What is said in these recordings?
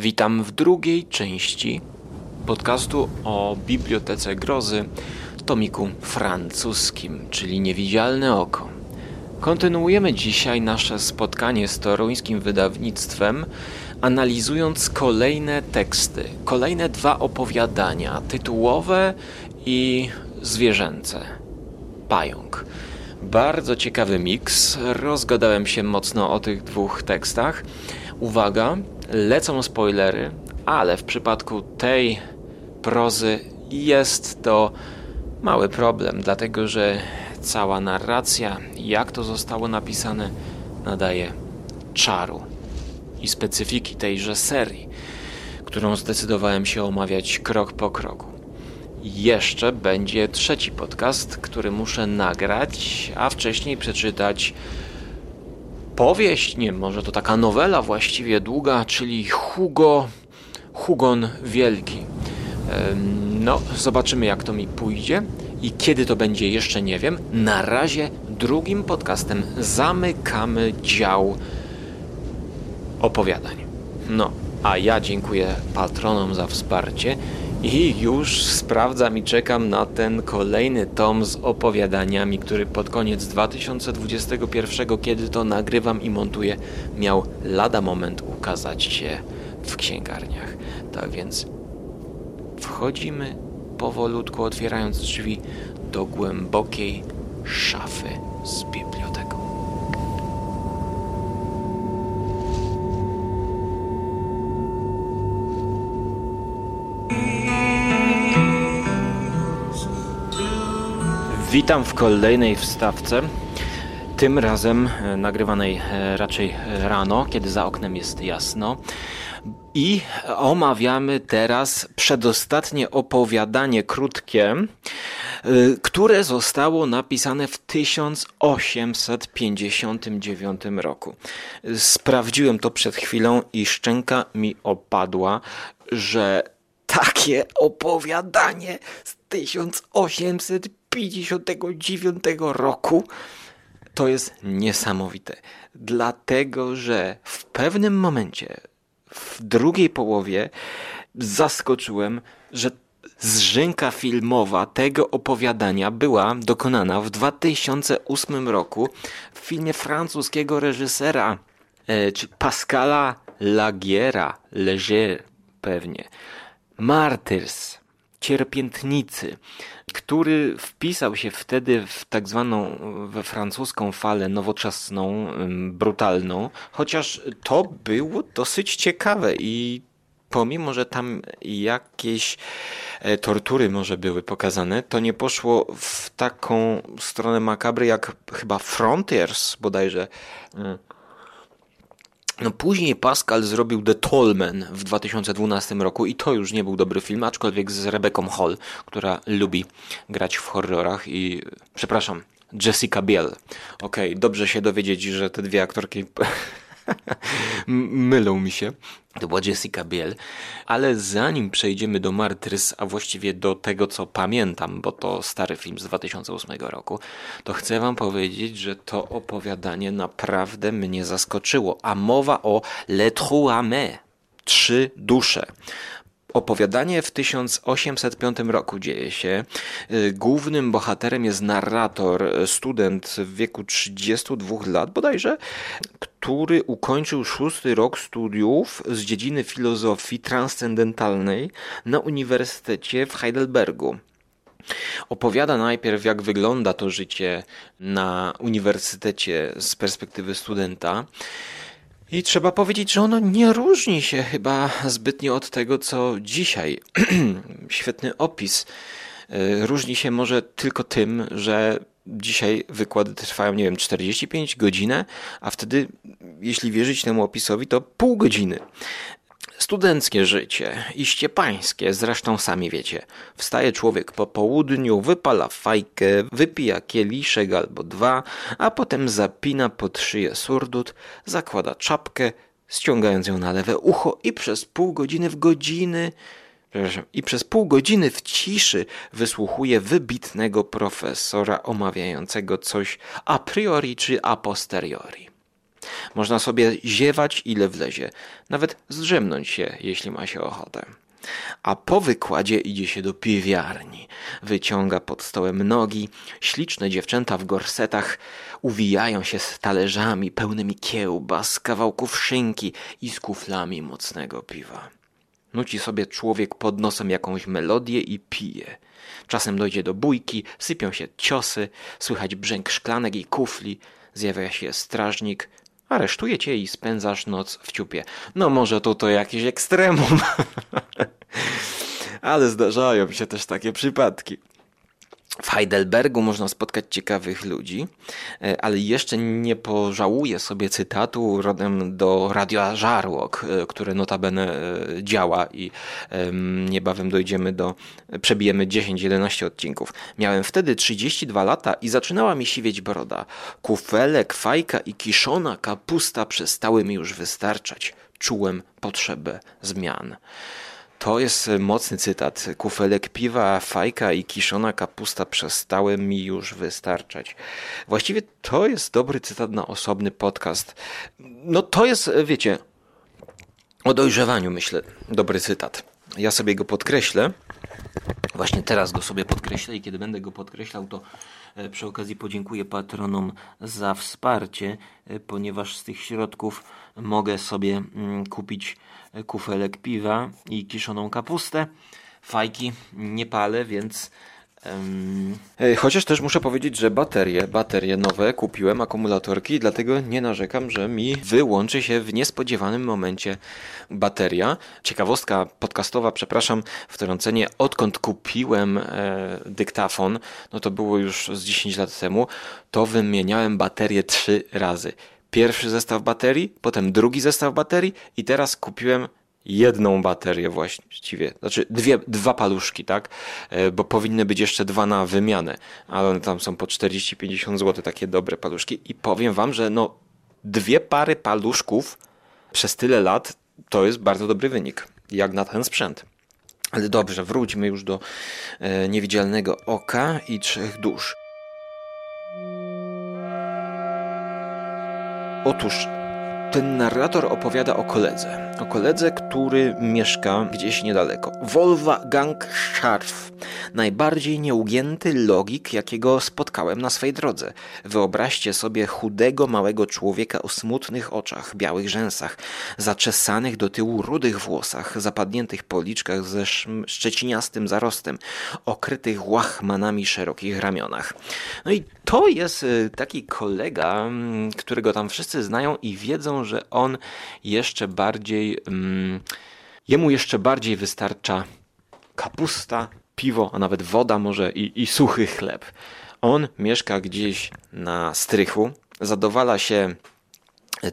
Witam w drugiej części podcastu o Bibliotece Grozy tomiku francuskim, czyli Niewidzialne Oko. Kontynuujemy dzisiaj nasze spotkanie z toruńskim wydawnictwem, analizując kolejne teksty, kolejne dwa opowiadania, tytułowe i zwierzęce. Pająk. Bardzo ciekawy miks. Rozgadałem się mocno o tych dwóch tekstach. Uwaga, lecą spoilery, ale w przypadku tej prozy jest to mały problem, dlatego że cała narracja, jak to zostało napisane, nadaje czaru i specyfiki tejże serii, którą zdecydowałem się omawiać krok po kroku. Jeszcze będzie trzeci podcast, który muszę nagrać, a wcześniej przeczytać powieść, nie może to taka nowela właściwie długa, czyli Hugo, Hugon Wielki. No, zobaczymy jak to mi pójdzie i kiedy to będzie jeszcze nie wiem. Na razie drugim podcastem zamykamy dział opowiadań. No, a ja dziękuję patronom za wsparcie i już sprawdzam i czekam na ten kolejny tom z opowiadaniami, który pod koniec 2021, kiedy to nagrywam i montuję, miał lada moment ukazać się w księgarniach. Tak więc wchodzimy powolutku, otwierając drzwi do głębokiej szafy z biblioteką. Witam w kolejnej wstawce. Tym razem e, nagrywanej e, raczej rano, kiedy za oknem jest jasno. I omawiamy teraz przedostatnie opowiadanie krótkie, e, które zostało napisane w 1859 roku. Sprawdziłem to przed chwilą i szczęka mi opadła, że takie opowiadanie z 1859 59 roku. To jest niesamowite. Dlatego, że w pewnym momencie, w drugiej połowie, zaskoczyłem, że zrzynka filmowa tego opowiadania była dokonana w 2008 roku w filmie francuskiego reżysera, e, czy Pascala Lagiera, Leger pewnie. Martyrs, cierpiętnicy który wpisał się wtedy w tak zwaną we francuską falę nowoczesną, brutalną, chociaż to było dosyć ciekawe i pomimo, że tam jakieś e, tortury może były pokazane, to nie poszło w taką stronę makabry jak chyba Frontiers bodajże no później Pascal zrobił The Tollman w 2012 roku i to już nie był dobry film, aczkolwiek z Rebecca Hall, która lubi grać w horrorach i przepraszam, Jessica Biel. Okej, okay, dobrze się dowiedzieć, że te dwie aktorki mylą mi się. To była Jessica Biel. Ale zanim przejdziemy do Martyrs, a właściwie do tego, co pamiętam, bo to stary film z 2008 roku, to chcę wam powiedzieć, że to opowiadanie naprawdę mnie zaskoczyło. A mowa o Le Trois Trzy dusze. Opowiadanie w 1805 roku dzieje się. Y, głównym bohaterem jest narrator, student w wieku 32 lat bodajże, który ukończył szósty rok studiów z dziedziny filozofii transcendentalnej na Uniwersytecie w Heidelbergu. Opowiada najpierw, jak wygląda to życie na uniwersytecie z perspektywy studenta. I trzeba powiedzieć, że ono nie różni się chyba zbytnio od tego, co dzisiaj. Świetny opis. Y, różni się może tylko tym, że dzisiaj wykłady trwają, nie wiem, 45 godzin, a wtedy, jeśli wierzyć temu opisowi, to pół godziny. Studenckie życie, iście pańskie, zresztą sami wiecie. Wstaje człowiek po południu, wypala fajkę, wypija kieliszek albo dwa, a potem zapina pod szyję surdut, zakłada czapkę, ściągając ją na lewe ucho i przez pół godziny w godziny i przez pół godziny w ciszy wysłuchuje wybitnego profesora omawiającego coś a priori czy a posteriori. Można sobie ziewać ile wlezie, nawet zdrzemnąć się, jeśli ma się ochotę. A po wykładzie idzie się do piewiarni. Wyciąga pod stołem nogi. Śliczne dziewczęta w gorsetach uwijają się z talerzami pełnymi kiełbas, kawałków szynki i z kuflami mocnego piwa. Nuci sobie człowiek pod nosem jakąś melodię i pije. Czasem dojdzie do bójki, sypią się ciosy, słychać brzęk szklanek i kufli, zjawia się strażnik, aresztuje cię i spędzasz noc w ciupie. No może to to jakieś ekstremum. Ale zdarzają się też takie przypadki. W Heidelbergu można spotkać ciekawych ludzi, e, ale jeszcze nie pożałuję sobie cytatu rodem do Radia Żarłok, e, które notabene e, działa i niebawem dojdziemy do, przebijemy 10-11 odcinków. Miałem wtedy 32 lata i zaczynała mi siwieć broda. Kufelek, fajka i kiszona kapusta przestały mi już wystarczać. Czułem potrzebę zmian. To jest e, mocny cytat. Kufelek piwa, fajka i kiszona kapusta przestały mi już wystarczać. Właściwie to jest dobry cytat na osobny podcast. No to jest, e, wiecie, o dojrzewaniu myślę, dobry cytat. Ja sobie go podkreślę. Właśnie teraz go sobie podkreślę i kiedy będę go podkreślał, to e, przy okazji podziękuję patronom za wsparcie, ponieważ z tych środków mogę sobie mm, kupić kufelek piwa i kiszoną kapustę. Fajki nie palę, więc Chociaż też muszę powiedzieć, że baterie, baterie nowe kupiłem, akumulatorki, dlatego nie narzekam, że mi wyłączy się w niespodziewanym momencie bateria. Ciekawostka podcastowa, przepraszam, wtrącenie, odkąd kupiłem e, dyktafon, no to było już z 10 lat temu, to wymieniałem baterię trzy razy pierwszy zestaw baterii, potem drugi zestaw baterii i teraz kupiłem jedną baterię właściwie, znaczy dwie, dwa paluszki, tak? E, bo powinny być jeszcze dwa na wymianę, ale one tam są po 40-50 zł, takie dobre paluszki i powiem wam, że no dwie pary paluszków przez tyle lat to jest bardzo dobry wynik, jak na ten sprzęt. Ale dobrze, wróćmy już do e, niewidzialnego oka i trzech dusz. o ten narrator opowiada o koledze. O koledze, który mieszka gdzieś niedaleko. Wolfgang Scharf. Najbardziej nieugięty logik, jakiego spotkałem na swej drodze. Wyobraźcie sobie chudego, małego człowieka o smutnych oczach, białych rzęsach, zaczesanych do tyłu rudych włosach, zapadniętych policzkach ze szczeciniastym zarostem, okrytych łachmanami szerokich ramionach. No i to jest y, taki kolega, mm, którego tam wszyscy znają i wiedzą, że on jeszcze bardziej, mm, jemu jeszcze bardziej wystarcza kapusta, piwo, a nawet woda może i, i suchy chleb. On mieszka gdzieś na strychu, zadowala się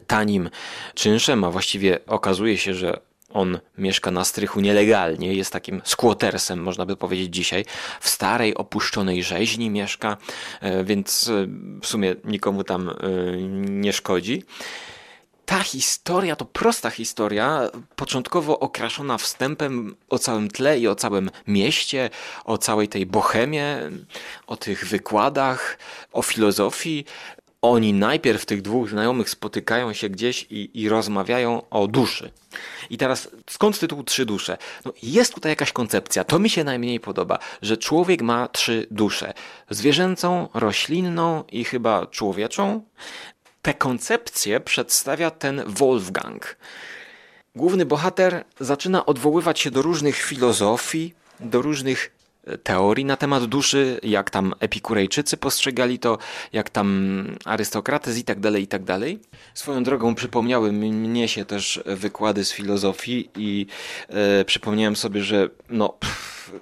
tanim czynszem, a właściwie okazuje się, że on mieszka na strychu nielegalnie, jest takim squattersem, można by powiedzieć dzisiaj. W starej, opuszczonej rzeźni mieszka, e, więc e, w sumie nikomu tam e, nie szkodzi. Ta historia to prosta historia, początkowo okraszona wstępem o całym tle i o całym mieście, o całej tej bohemie, o tych wykładach, o filozofii, oni najpierw tych dwóch znajomych spotykają się gdzieś i, i rozmawiają o duszy. I teraz skąd tytuł Trzy dusze? No, jest tutaj jakaś koncepcja, to mi się najmniej podoba, że człowiek ma trzy dusze: zwierzęcą, roślinną i chyba człowieczą. Te koncepcje przedstawia ten Wolfgang. Główny bohater zaczyna odwoływać się do różnych filozofii, do różnych teorii na temat duszy, jak tam epikurejczycy postrzegali to, jak tam arystokrates i tak dalej, i tak dalej. Swoją drogą przypomniały mnie się też wykłady z filozofii i e, przypomniałem sobie, że no... Pff,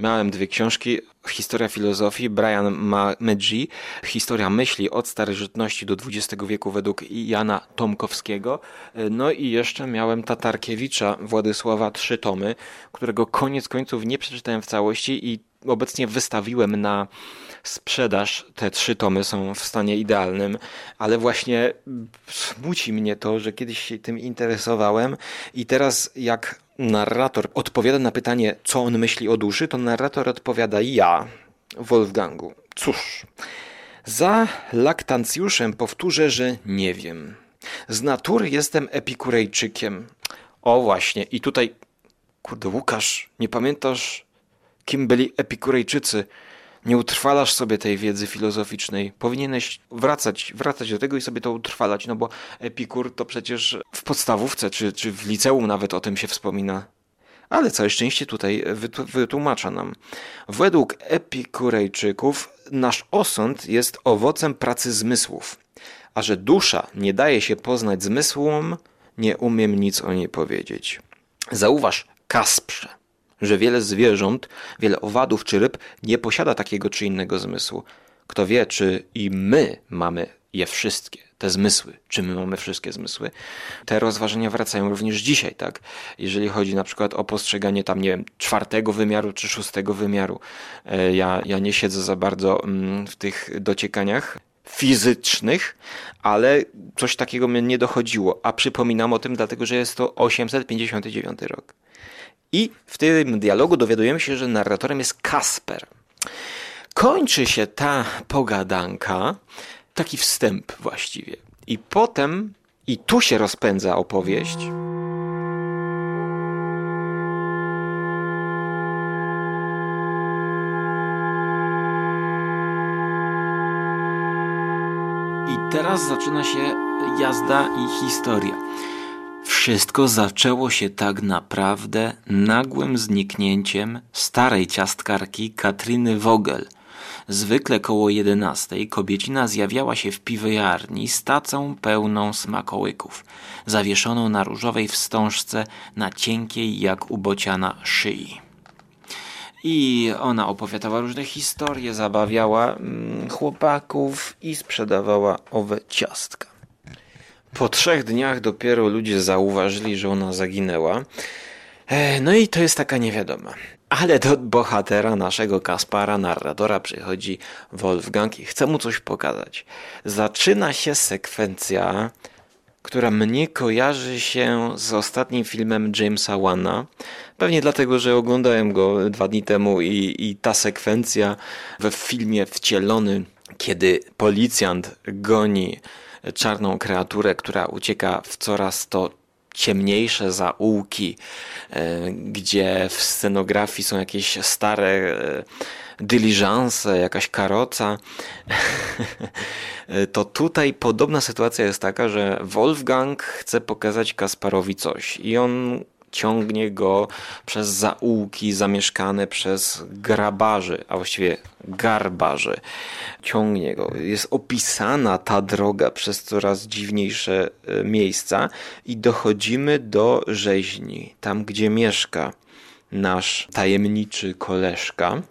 Miałem dwie książki. Historia filozofii Brian Medzi, Historia myśli od starożytności do XX wieku według Jana Tomkowskiego. No i jeszcze miałem Tatarkiewicza Władysława trzy tomy, którego koniec końców nie przeczytałem w całości i obecnie wystawiłem na sprzedaż. Te trzy tomy są w stanie idealnym, ale właśnie smuci mnie to, że kiedyś się tym interesowałem i teraz jak narrator odpowiada na pytanie, co on myśli o duszy, to narrator odpowiada ja, Wolfgangu. Cóż, za laktancjuszem powtórzę, że nie wiem. Z natury jestem epikurejczykiem. O właśnie, i tutaj, kurde, Łukasz, nie pamiętasz, kim byli epikurejczycy? Nie utrwalasz sobie tej wiedzy filozoficznej. Powinieneś wracać, wracać do tego i sobie to utrwalać, no bo Epikur to przecież w podstawówce czy, czy w liceum nawet o tym się wspomina. Ale całe szczęście tutaj wytłumacza nam. Według epikurejczyków nasz osąd jest owocem pracy zmysłów, a że dusza nie daje się poznać zmysłom, nie umiem nic o niej powiedzieć. Zauważ, Kasprze, że wiele zwierząt, wiele owadów czy ryb nie posiada takiego czy innego zmysłu. Kto wie, czy i my mamy je wszystkie, te zmysły, czy my mamy wszystkie zmysły. Te rozważania wracają również dzisiaj, tak? Jeżeli chodzi na przykład o postrzeganie tam, nie wiem, czwartego wymiaru czy szóstego wymiaru. E, ja, ja nie siedzę za bardzo mm, w tych dociekaniach fizycznych, ale coś takiego mnie nie dochodziło. A przypominam o tym, dlatego że jest to 859 rok. I w tym dialogu dowiadujemy się, że narratorem jest Kasper. Kończy się ta pogadanka, taki wstęp właściwie. I potem, i tu się rozpędza opowieść. I teraz zaczyna się jazda i historia. Wszystko zaczęło się tak naprawdę nagłym zniknięciem starej ciastkarki Katryny Vogel. Zwykle koło jedenastej kobiecina zjawiała się w piwojarni z tacą pełną smakołyków, zawieszoną na różowej wstążce na cienkiej jak ubociana szyi. I ona opowiadała różne historie, zabawiała mm, chłopaków i sprzedawała owe ciastka. Po trzech dniach dopiero ludzie zauważyli, że ona zaginęła. E, no i to jest taka niewiadoma. Ale do bohatera naszego Kaspara, narratora, przychodzi Wolfgang i chce mu coś pokazać. Zaczyna się sekwencja, która mnie kojarzy się z ostatnim filmem Jamesa Wana. Pewnie dlatego, że oglądałem go dwa dni temu i, i ta sekwencja we filmie wcielony, kiedy policjant goni czarną kreaturę, która ucieka w coraz to ciemniejsze zaułki, e, gdzie w scenografii są jakieś stare e, dyliżanse, jakaś karoca, to tutaj podobna sytuacja jest taka, że Wolfgang chce pokazać Kasparowi coś i on ciągnie go przez zaułki zamieszkane przez grabarzy, a właściwie garbarzy. Ciągnie go. Jest opisana ta droga przez coraz dziwniejsze e, miejsca i dochodzimy do rzeźni, tam gdzie mieszka nasz tajemniczy koleżka.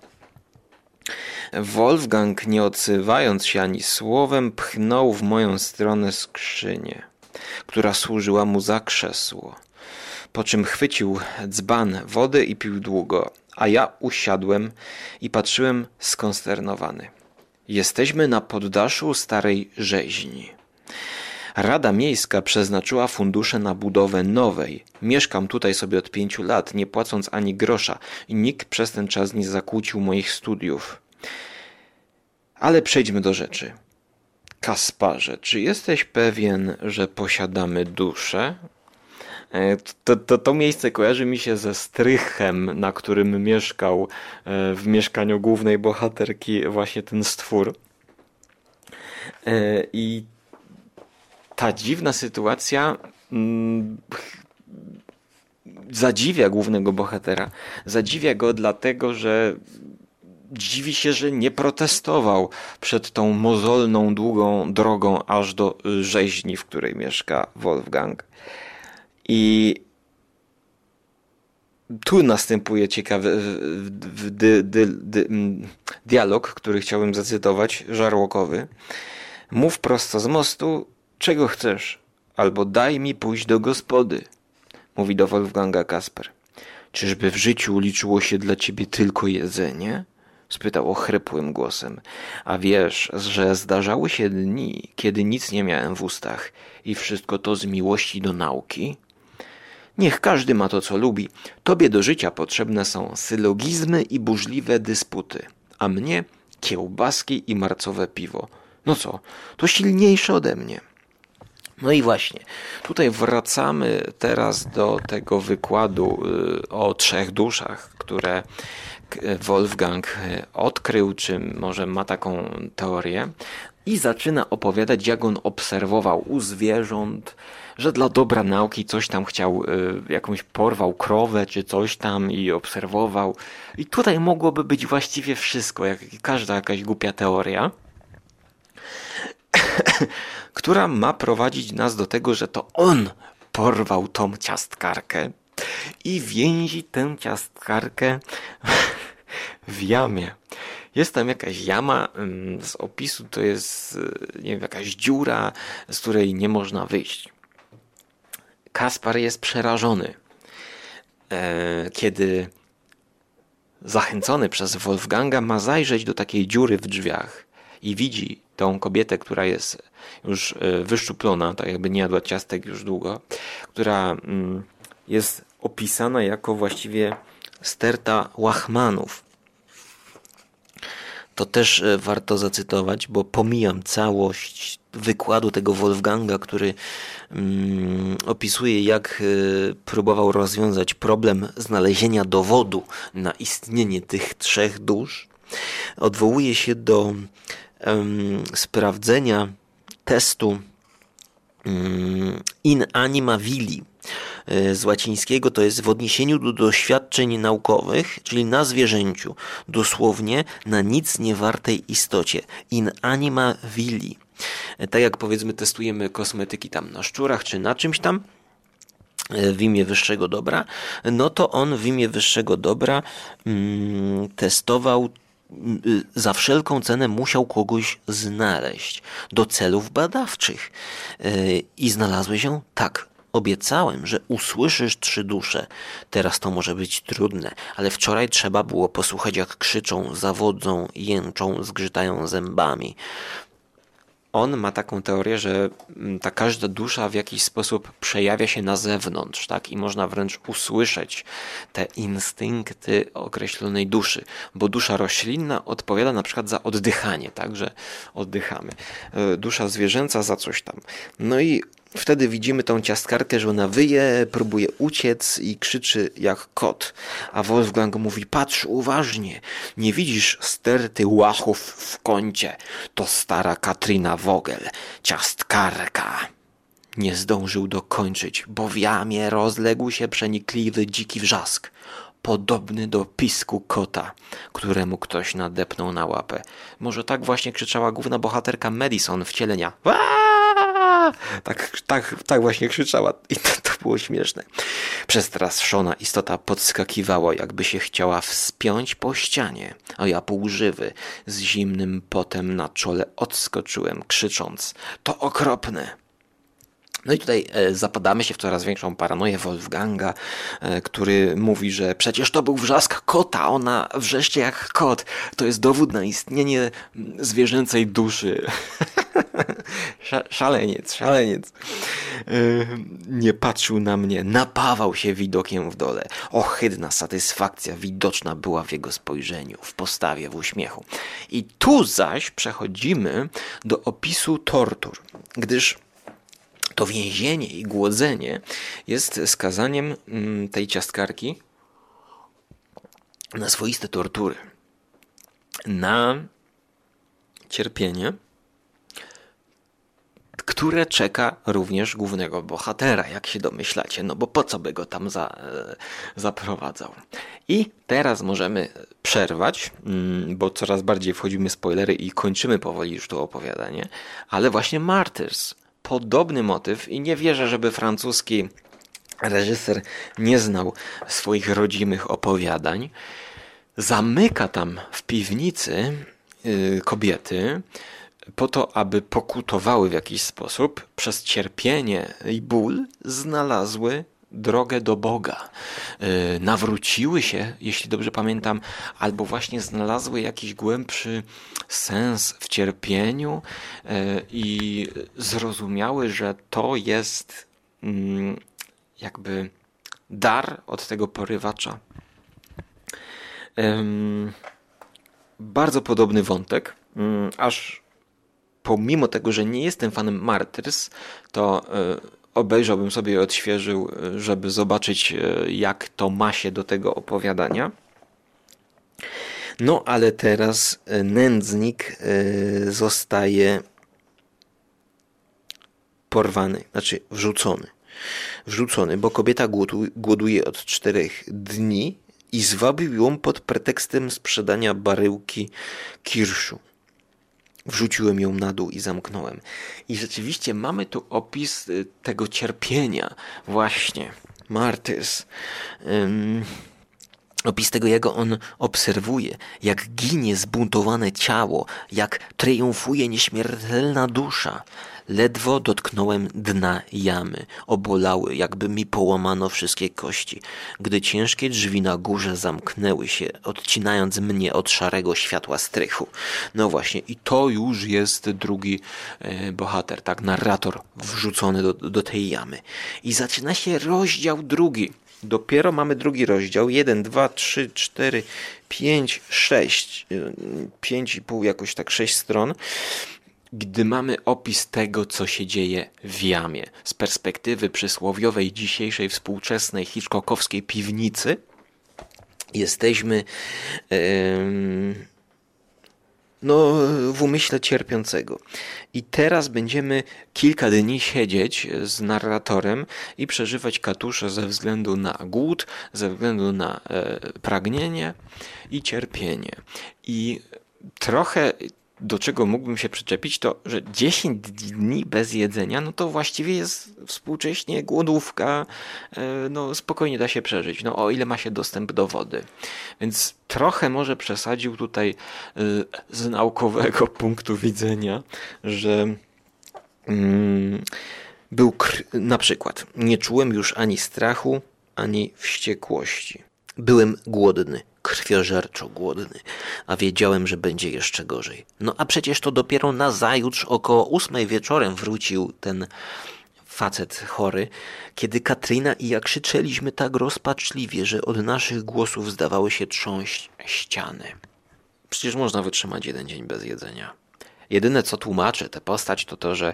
Wolfgang, nie odzywając się ani słowem, pchnął w moją stronę skrzynię, która służyła mu za krzesło po czym chwycił dzban wody i pił długo, a ja usiadłem i patrzyłem skonsternowany. Jesteśmy na poddaszu starej rzeźni. Rada Miejska przeznaczyła fundusze na budowę nowej. Mieszkam tutaj sobie od pięciu lat, nie płacąc ani grosza i nikt przez ten czas nie zakłócił moich studiów. Ale przejdźmy do rzeczy. Kasparze, czy jesteś pewien, że posiadamy duszę? E, to, to, to miejsce kojarzy mi się ze strychem, na którym mieszkał e, w mieszkaniu głównej bohaterki właśnie ten stwór. E, I ta dziwna sytuacja mm, zadziwia głównego bohatera. Zadziwia go dlatego, że dziwi się, że nie protestował przed tą mozolną, długą drogą aż do rzeźni, w której mieszka Wolfgang. I tu następuje ciekawy dy, dy, dy, mm, dialog, który chciałbym zacytować, żarłokowy. Mów prosto z mostu, czego chcesz, albo daj mi pójść do gospody, mówi do Wolfganga Kasper. Czyżby w życiu liczyło się dla ciebie tylko jedzenie? spytał ochrypłym głosem. A wiesz, że zdarzały się dni, kiedy nic nie miałem w ustach i wszystko to z miłości do nauki? Niech każdy ma to, co lubi. Tobie do życia potrzebne są sylogizmy i burzliwe dysputy, a mnie kiełbaski i marcowe piwo. No co, to silniejsze ode mnie. No i właśnie, tutaj wracamy teraz do tego wykładu y, o trzech duszach, które Wolfgang odkrył, czy może ma taką teorię, i zaczyna opowiadać, jak on obserwował u zwierząt, że dla dobra nauki coś tam chciał, y, jakąś porwał krowę czy coś tam i obserwował. I tutaj mogłoby być właściwie wszystko, jak każda jakaś głupia teoria, która ma prowadzić nas do tego, że to on porwał tą ciastkarkę i więzi tę ciastkarkę w jamie. Jest tam jakaś jama, mm, z opisu to jest y, nie wiem, jakaś dziura, z której nie można wyjść. Kaspar jest przerażony, e, kiedy zachęcony przez Wolfganga ma zajrzeć do takiej dziury w drzwiach i widzi tą kobietę, która jest już e, wyszczuplona, tak jakby nie jadła ciastek już długo, która mm, jest opisana jako właściwie sterta łachmanów. To też e, warto zacytować, bo pomijam całość wykładu tego Wolfganga, który mm, opisuje, jak y, próbował rozwiązać problem znalezienia dowodu na istnienie tych trzech dusz. Odwołuje się do sprawdzenia testu mm, in anima vili, E, z łacińskiego to jest w odniesieniu do doświadczeń naukowych, czyli na zwierzęciu, dosłownie na nic niewartej istocie, in anima vili. E, tak jak powiedzmy testujemy kosmetyki tam na szczurach czy na czymś tam, e, w imię wyższego dobra, no to on w imię wyższego dobra mm, testował mm, za wszelką cenę musiał kogoś znaleźć do celów badawczych. I znalazły się tak, Obiecałem, że usłyszysz trzy dusze. Teraz to może być trudne, ale wczoraj trzeba było posłuchać, jak krzyczą, zawodzą, jęczą, zgrzytają zębami. On ma taką teorię, że mm, ta każda dusza w jakiś sposób przejawia się na zewnątrz, tak? I można wręcz usłyszeć te instynkty określonej duszy, bo dusza roślinna odpowiada na przykład za oddychanie, tak? Że oddychamy. E, dusza zwierzęca za coś tam. No i Wtedy widzimy tą ciastkarkę, że ona wyje, próbuje uciec i krzyczy jak kot. A Wolfgang mówi, patrz uważnie, nie widzisz sterty łachów w kącie. To stara Katrina Wogel, ciastkarka. Nie zdążył dokończyć, bo w jamie rozległ się przenikliwy dziki wrzask, podobny do pisku kota, któremu ktoś nadepnął na łapę. Może tak właśnie krzyczała główna bohaterka Madison wcielenia. Waaah! Tak, tak, tak właśnie krzyczała i to, to było śmieszne. Przestraszona istota podskakiwała, jakby się chciała wspiąć po ścianie, a ja półżywy, z zimnym potem na czole odskoczyłem, krzycząc: To okropne! No i tutaj e, zapadamy się w coraz większą paranoję Wolfganga, e, który mówi, że przecież to był wrzask kota, ona wrzeszcie jak kot. To jest dowód na istnienie zwierzęcej duszy. szaleniec, szaleniec. E, nie patrzył na mnie, napawał się widokiem w dole. Ohydna satysfakcja widoczna była w jego spojrzeniu, w postawie, w uśmiechu. I tu zaś przechodzimy do opisu tortur, gdyż to więzienie i głodzenie jest skazaniem mm, tej ciastkarki na swoiste tortury, na cierpienie, które czeka również głównego bohatera, jak się domyślacie, no bo po co by go tam za, e, zaprowadzał. I teraz możemy przerwać, mm, bo coraz bardziej wchodzimy spoilery i kończymy powoli już to opowiadanie, ale właśnie Martyrs podobny motyw i nie wierzę, żeby francuski reżyser nie znał swoich rodzimych opowiadań. Zamyka tam w piwnicy yy, kobiety po to, aby pokutowały w jakiś sposób przez cierpienie i ból, znalazły drogę do Boga. Y, nawróciły się, jeśli dobrze pamiętam, albo właśnie znalazły jakiś głębszy sens w cierpieniu y, i zrozumiały, że to jest mm, jakby dar od tego porywacza. Bardzo podobny wątek, mm, aż pomimo tego, że nie jestem fanem Martyrs, to obejrzałbym sobie i odświeżył, żeby zobaczyć, jak to ma się do tego opowiadania. No ale teraz nędznik zostaje porwany, znaczy wrzucony. Wrzucony, bo kobieta głoduje od czterech dni i zwabił ją pod pretekstem sprzedania baryłki kirszu. Wrzuciłem ją na dół i zamknąłem. I rzeczywiście mamy tu opis y, tego cierpienia. Właśnie. Martys. Um, opis tego, jak on obserwuje, jak ginie zbuntowane ciało, jak triumfuje nieśmiertelna dusza, Ledwo dotknąłem dna jamy. Obolały, jakby mi połamano wszystkie kości. Gdy ciężkie drzwi na górze zamknęły się, odcinając mnie od szarego światła strychu. No właśnie, i to już jest drugi e, bohater, tak, narrator wrzucony do, do tej jamy. I zaczyna się rozdział drugi. Dopiero mamy drugi rozdział. 1, 2, 3, 4, 5, 6. 5,5 jakoś tak, 6 stron gdy mamy opis tego, co się dzieje w jamie z perspektywy przysłowiowej dzisiejszej współczesnej Hitchcockowskiej piwnicy, jesteśmy yy, no, w umyśle cierpiącego. I teraz będziemy kilka dni siedzieć z narratorem i przeżywać katusze ze względu na głód, ze względu na e, pragnienie i cierpienie. I trochę do czego mógłbym się przyczepić, to że 10 dni bez jedzenia, no to właściwie jest współcześnie głodówka, e, no spokojnie da się przeżyć, no o ile ma się dostęp do wody. Więc trochę może przesadził tutaj e, z naukowego punktu widzenia, że mm, był na przykład nie czułem już ani strachu, ani wściekłości. Byłem głodny krwiożerczo głodny, a wiedziałem, że będzie jeszcze gorzej. No a przecież to dopiero na zajutrz około ósmej wieczorem wrócił ten facet chory, kiedy Katrina i ja krzyczeliśmy tak rozpaczliwie, że od naszych głosów zdawały się trząść ściany. Przecież można wytrzymać jeden dzień bez jedzenia. Jedyne co tłumaczy tę postać to to, że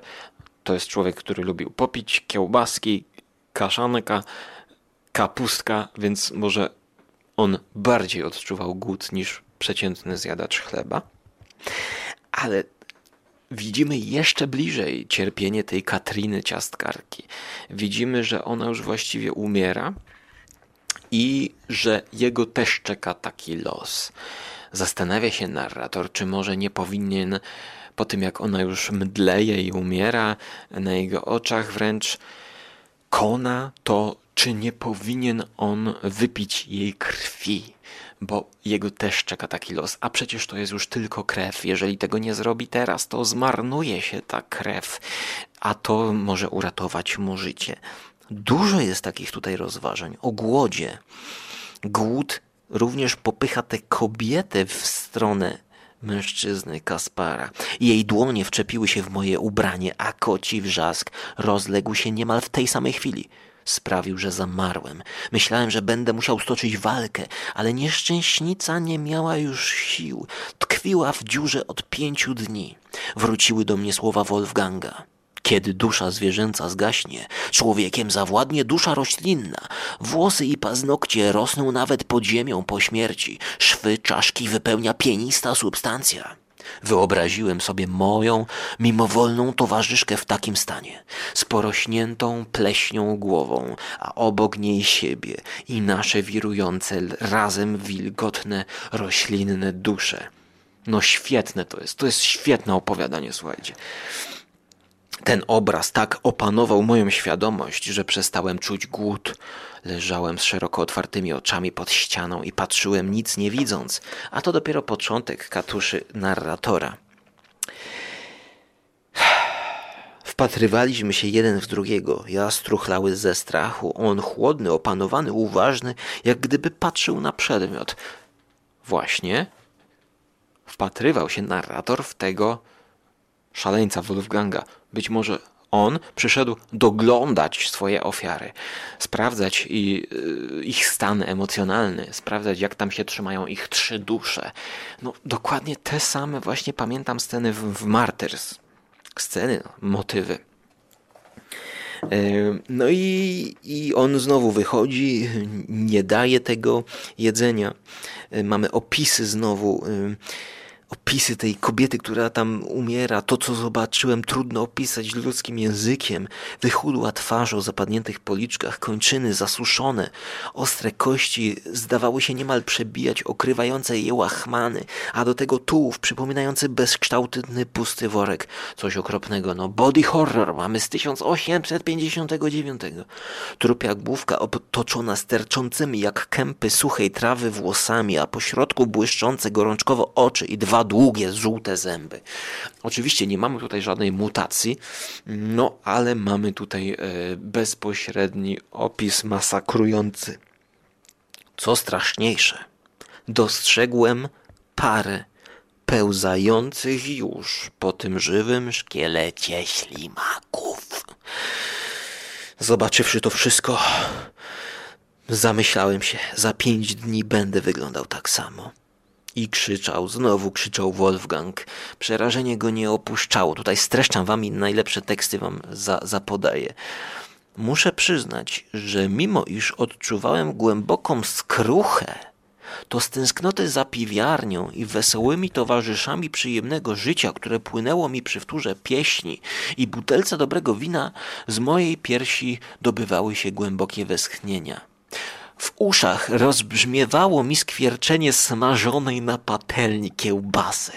to jest człowiek, który lubił popić kiełbaski, kaszanka, kapustka, więc może on bardziej odczuwał głód niż przeciętny zjadacz chleba. Ale widzimy jeszcze bliżej cierpienie tej Katriny ciastkarki. Widzimy, że ona już właściwie umiera i że jego też czeka taki los. Zastanawia się narrator, czy może nie powinien po tym jak ona już mdleje i umiera na jego oczach wręcz kona to czy nie powinien on wypić jej krwi, bo jego też czeka taki los, a przecież to jest już tylko krew. Jeżeli tego nie zrobi teraz, to zmarnuje się ta krew, a to może uratować mu życie. Dużo jest takich tutaj rozważań o głodzie. Głód również popycha tę kobietę w stronę mężczyzny Kaspara. Jej dłonie wczepiły się w moje ubranie, a koci wrzask rozległ się niemal w tej samej chwili sprawił, że zamarłem. Myślałem, że będę musiał stoczyć walkę, ale nieszczęśnica nie miała już sił. Tkwiła w dziurze od pięciu dni. Wróciły do mnie słowa Wolfganga. Kiedy dusza zwierzęca zgaśnie, człowiekiem zawładnie dusza roślinna. Włosy i paznokcie rosną nawet pod ziemią po śmierci. Szwy czaszki wypełnia pienista substancja. Wyobraziłem sobie moją mimowolną towarzyszkę w takim stanie, z porośniętą pleśnią głową, a obok niej siebie i nasze wirujące razem wilgotne, roślinne dusze. No świetne to jest, to jest świetne opowiadanie, słuchajcie. Ten obraz tak opanował moją świadomość, że przestałem czuć głód. Leżałem z szeroko otwartymi oczami pod ścianą i patrzyłem nic nie widząc, a to dopiero początek katuszy narratora. Wpatrywaliśmy się jeden w drugiego. Ja struchlały ze strachu, on chłodny, opanowany, uważny, jak gdyby patrzył na przedmiot. Właśnie wpatrywał się narrator w tego szaleńca Wolfganga. Być może on przyszedł doglądać swoje ofiary, sprawdzać y, ich stan emocjonalny, sprawdzać jak tam się trzymają ich trzy dusze. No dokładnie te same właśnie pamiętam sceny w, w Martyrs. sceny, motywy. E, no i, i on znowu wychodzi, nie daje tego jedzenia. E, mamy opisy znowu opisy tej kobiety, która tam umiera, to co zobaczyłem, trudno opisać ludzkim językiem. Wychudła twarz o zapadniętych policzkach, kończyny zasuszone, ostre kości zdawały się niemal przebijać okrywające je łachmany, a do tego tułów przypominający bezkształtny pusty worek. Coś okropnego, no body horror mamy z 1859. Trupia główka otoczona sterczącymi jak kępy suchej trawy włosami, a po środku błyszczące gorączkowo oczy i dwa długie, żółte zęby. Oczywiście nie mamy tutaj żadnej mutacji, no ale mamy tutaj e, bezpośredni opis masakrujący. Co straszniejsze, dostrzegłem parę pełzających już po tym żywym szkielecie ślimaków. Zobaczywszy to wszystko, zamyślałem się, za pięć dni będę wyglądał tak samo. I krzyczał, znowu krzyczał Wolfgang. Przerażenie go nie opuszczało. Tutaj streszczam wam i najlepsze teksty wam za, zapodaję. Muszę przyznać, że mimo iż odczuwałem głęboką skruchę, to z tęsknoty za piwiarnią i wesołymi towarzyszami przyjemnego życia, które płynęło mi przy wtórze pieśni i butelce dobrego wina, z mojej piersi dobywały się głębokie westchnienia. W uszach rozbrzmiewało mi skwierczenie smażonej na patelni kiełbasy,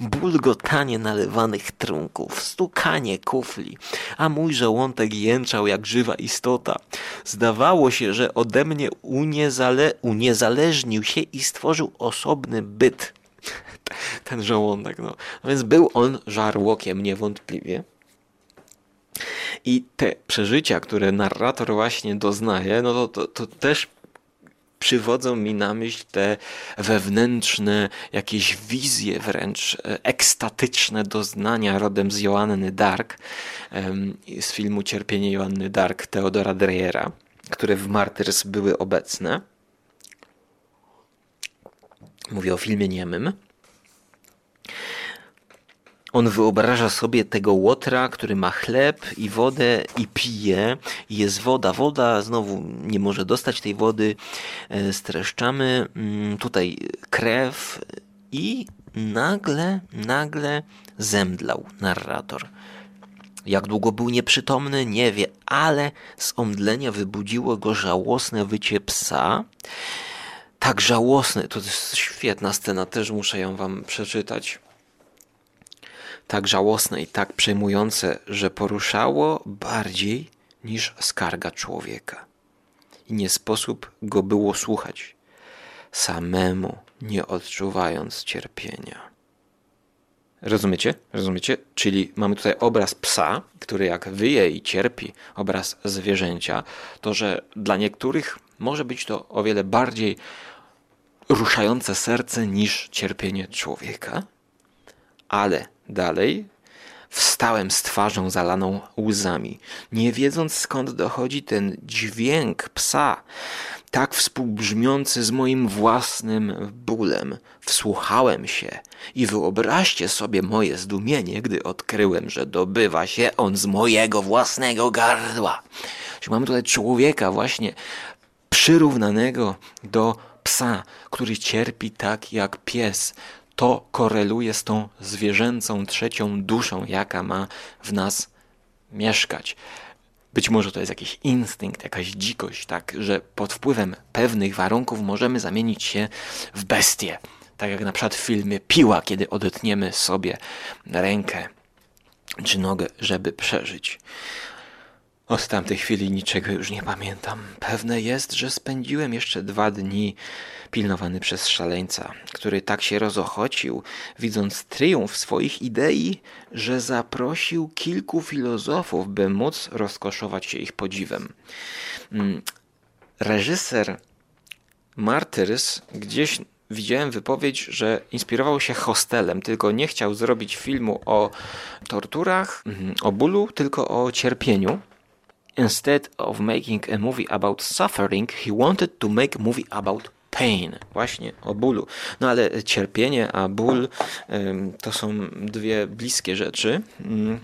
bulgotanie nalewanych trunków, stukanie kufli, a mój żołądek jęczał jak żywa istota. Zdawało się, że ode mnie uniezale uniezależnił się i stworzył osobny byt. Ten żołądek, no. Więc był on żarłokiem niewątpliwie. I te przeżycia, które narrator właśnie doznaje, no to, to, to też przywodzą mi na myśl te wewnętrzne jakieś wizje wręcz e, ekstatyczne doznania rodem z Joanny Dark, z filmu Cierpienie Joanny Dark Teodora Dreyera, które w Martyrs były obecne. Mówię o filmie niemym. On wyobraża sobie tego łotra, który ma chleb i wodę i pije. Jest woda. Woda znowu nie może dostać tej wody. E, streszczamy mm, tutaj krew i nagle, nagle zemdlał narrator. Jak długo był nieprzytomny, nie wie, ale z omdlenia wybudziło go żałosne wycie psa. Tak żałosne, to jest świetna scena, też muszę ją wam przeczytać tak żałosne i tak przejmujące, że poruszało bardziej niż skarga człowieka. I nie sposób go było słuchać, samemu nie odczuwając cierpienia. Rozumiecie? Rozumiecie? Czyli mamy tutaj obraz psa, który jak wyje i cierpi, obraz zwierzęcia, to że dla niektórych może być to o wiele bardziej ruszające serce niż cierpienie człowieka, ale Dalej wstałem z twarzą zalaną łzami, nie wiedząc skąd dochodzi ten dźwięk psa, tak współbrzmiący z moim własnym bólem. Wsłuchałem się i wyobraźcie sobie moje zdumienie, gdy odkryłem, że dobywa się on z mojego własnego gardła. Mamy tutaj człowieka właśnie przyrównanego do psa, który cierpi tak jak pies, to koreluje z tą zwierzęcą trzecią duszą, jaka ma w nas mieszkać. Być może to jest jakiś instynkt, jakaś dzikość, tak, że pod wpływem pewnych warunków możemy zamienić się w bestię. Tak jak na przykład w filmie Piła, kiedy odetniemy sobie rękę czy nogę, żeby przeżyć. Od tamtej chwili niczego już nie pamiętam. Pewne jest, że spędziłem jeszcze dwa dni pilnowany przez szaleńca, który tak się rozochocił, widząc triumf swoich idei, że zaprosił kilku filozofów, by móc rozkoszować się ich podziwem. Mm, reżyser Martyrs gdzieś widziałem wypowiedź, że inspirował się hostelem, tylko nie chciał zrobić filmu o torturach, mhm, o bólu, tylko o cierpieniu. Instead of making a movie about suffering, he wanted to make a movie about pain, właśnie o bólu. No ale cierpienie, a ból to są dwie bliskie rzeczy. Mm.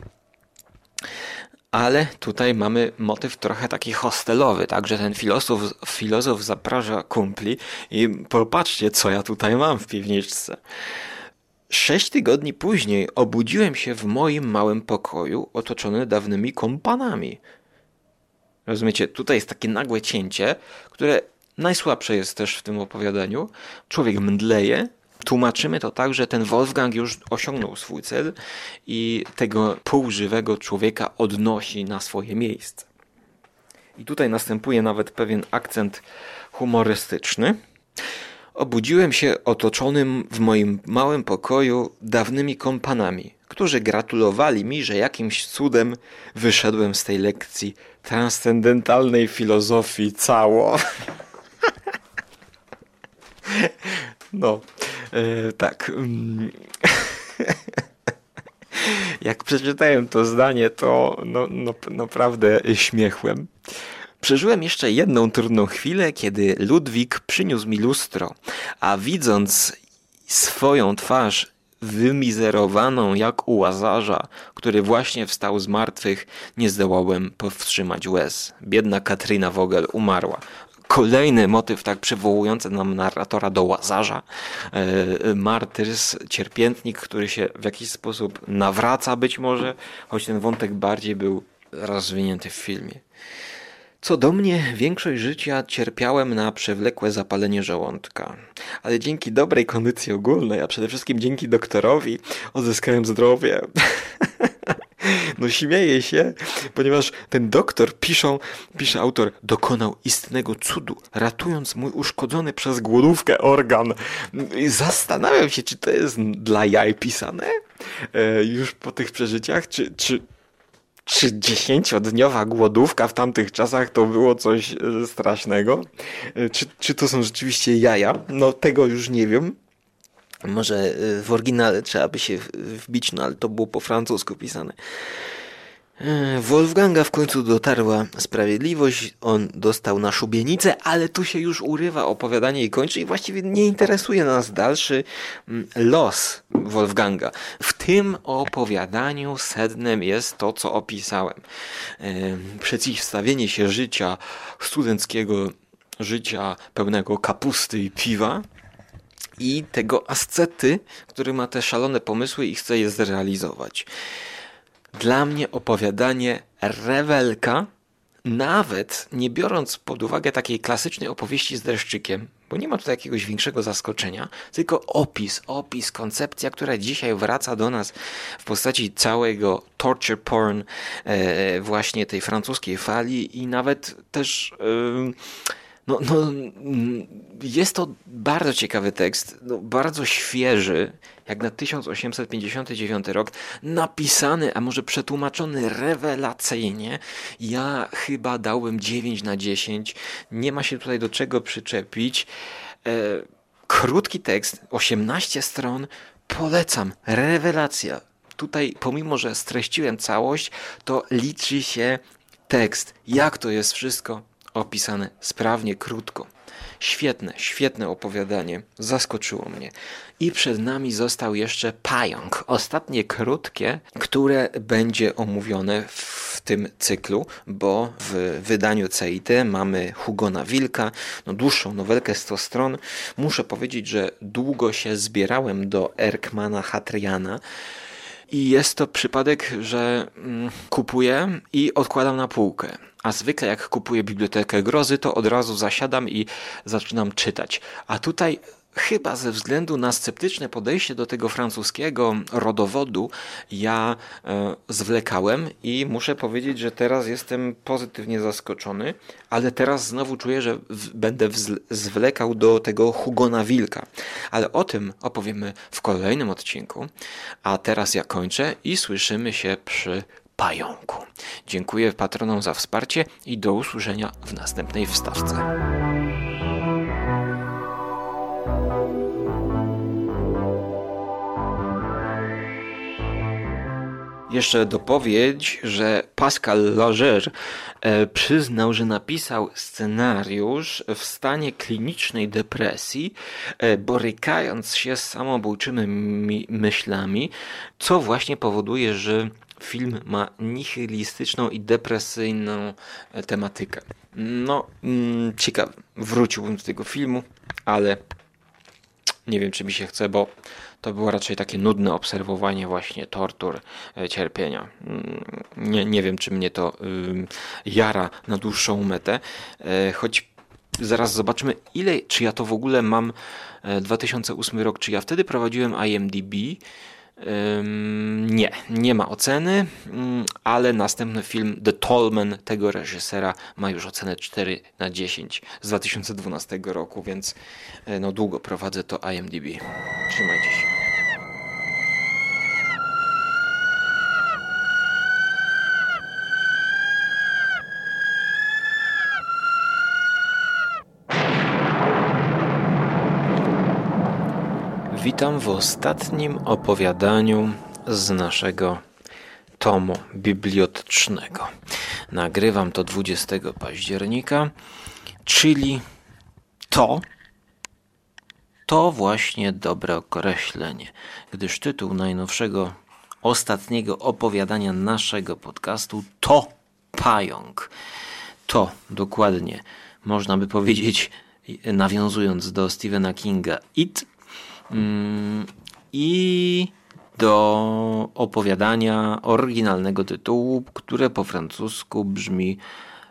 Ale tutaj mamy motyw trochę taki hostelowy, tak, że ten filozof, filozof zaprasza kumpli i popatrzcie, co ja tutaj mam w piwniczce. Sześć tygodni później obudziłem się w moim małym pokoju, otoczony dawnymi kompanami. Rozumiecie, tutaj jest takie nagłe cięcie, które najsłabsze jest też w tym opowiadaniu. Człowiek mdleje, Tłumaczymy to tak, że ten Wolfgang już osiągnął swój cel i tego półżywego człowieka odnosi na swoje miejsce. I tutaj następuje nawet pewien akcent humorystyczny. Obudziłem się otoczonym w moim małym pokoju dawnymi kompanami, którzy gratulowali mi, że jakimś cudem wyszedłem z tej lekcji transcendentalnej filozofii cało. No, e, tak. Mm. Jak przeczytałem to zdanie, to no, no, naprawdę śmiechłem. Przeżyłem jeszcze jedną trudną chwilę, kiedy Ludwik przyniósł mi lustro, a widząc swoją twarz wymizerowaną jak u łazarza, który właśnie wstał z martwych, nie zdołałem powstrzymać łez. Biedna Katrina Vogel umarła kolejny motyw tak przywołujący nam narratora do Łazarza. E, Martyrs, cierpiętnik, który się w jakiś sposób nawraca być może, choć ten wątek bardziej był rozwinięty w filmie. Co do mnie, większość życia cierpiałem na przewlekłe zapalenie żołądka. Ale dzięki dobrej kondycji ogólnej, a przede wszystkim dzięki doktorowi, odzyskałem zdrowie. No śmieje się, ponieważ ten doktor, piszą, pisze autor, dokonał istnego cudu, ratując mój uszkodzony przez głodówkę organ. Zastanawiam się, czy to jest dla jaj pisane e, już po tych przeżyciach, czy, czy, czy dziesięciodniowa głodówka w tamtych czasach to było coś e, strasznego? E, czy, czy to są rzeczywiście jaja? No tego już nie wiem. Może y, w oryginale trzeba by się wbić, no ale to było po francusku pisane. Wolfganga w końcu dotarła sprawiedliwość, on dostał na szubienicę, ale tu się już urywa opowiadanie i kończy i właściwie nie interesuje nas dalszy mm, los Wolfganga. W tym opowiadaniu sednem jest to, co opisałem. Przeciwstawienie się życia studenckiego, życia pełnego kapusty i piwa, i tego ascety, który ma te szalone pomysły i chce je zrealizować. Dla mnie opowiadanie rewelka, nawet nie biorąc pod uwagę takiej klasycznej opowieści z dreszczykiem, bo nie ma tutaj jakiegoś większego zaskoczenia, tylko opis, opis, koncepcja, która dzisiaj wraca do nas w postaci całego torture porn, e, właśnie tej francuskiej fali i nawet też. No, no, jest to bardzo ciekawy tekst, no, bardzo świeży, jak na 1859 rok, napisany, a może przetłumaczony rewelacyjnie. Ja chyba dałbym 9 na 10. Nie ma się tutaj do czego przyczepić. E, krótki tekst, 18 stron. Polecam, rewelacja. Tutaj, pomimo że streściłem całość, to liczy się tekst. Jak to jest wszystko opisane sprawnie, krótko. Świetne, świetne opowiadanie. Zaskoczyło mnie. I przed nami został jeszcze pająk. Ostatnie krótkie, które będzie omówione w tym cyklu, bo w wydaniu CIT mamy Hugona Wilka, no dłuższą nowelkę 100 stron. Muszę powiedzieć, że długo się zbierałem do Erkmana Hatriana. I jest to przypadek, że mm, kupuję i odkładam na półkę. A zwykle jak kupuję bibliotekę grozy, to od razu zasiadam i zaczynam czytać. A tutaj chyba ze względu na sceptyczne podejście do tego francuskiego rodowodu, ja e, zwlekałem i muszę powiedzieć, że teraz jestem pozytywnie zaskoczony, ale teraz znowu czuję, że w, będę zwlekał do tego Hugona Wilka. Ale o tym opowiemy w kolejnym odcinku. A teraz ja kończę i słyszymy się przy pająku. Dziękuję patronom za wsparcie i do usłyszenia w następnej wstawce. Jeszcze dopowiedź, że Pascal Lager e, przyznał, że napisał scenariusz w stanie klinicznej depresji, e, borykając się z samobójczymi myślami, co właśnie powoduje, że film ma nihilistyczną i depresyjną e, tematykę. No, mm, ciekawe. Wróciłbym do tego filmu, ale nie wiem, czy mi się chce, bo to było raczej takie nudne obserwowanie właśnie tortur, e, cierpienia. Mm, nie, nie wiem, czy mnie to jara na dłuższą metę, e, choć zaraz zobaczymy, ile, czy ja to w ogóle mam 2008 rok, czy ja wtedy prowadziłem IMDb, nie, nie ma oceny, mm, ale następny film The Tallman tego reżysera ma już ocenę 4 na 10 z 2012 roku, więc e, no długo prowadzę to IMDb. Trzymajcie się. Witam w ostatnim opowiadaniu z naszego tomu bibliotecznego. Nagrywam to 20 października, czyli to to właśnie dobre określenie, gdyż tytuł najnowszego, ostatniego opowiadania naszego podcastu to pająk. To dokładnie można by powiedzieć, nawiązując do Stephena Kinga, It i do opowiadania oryginalnego tytułu, które po francusku brzmi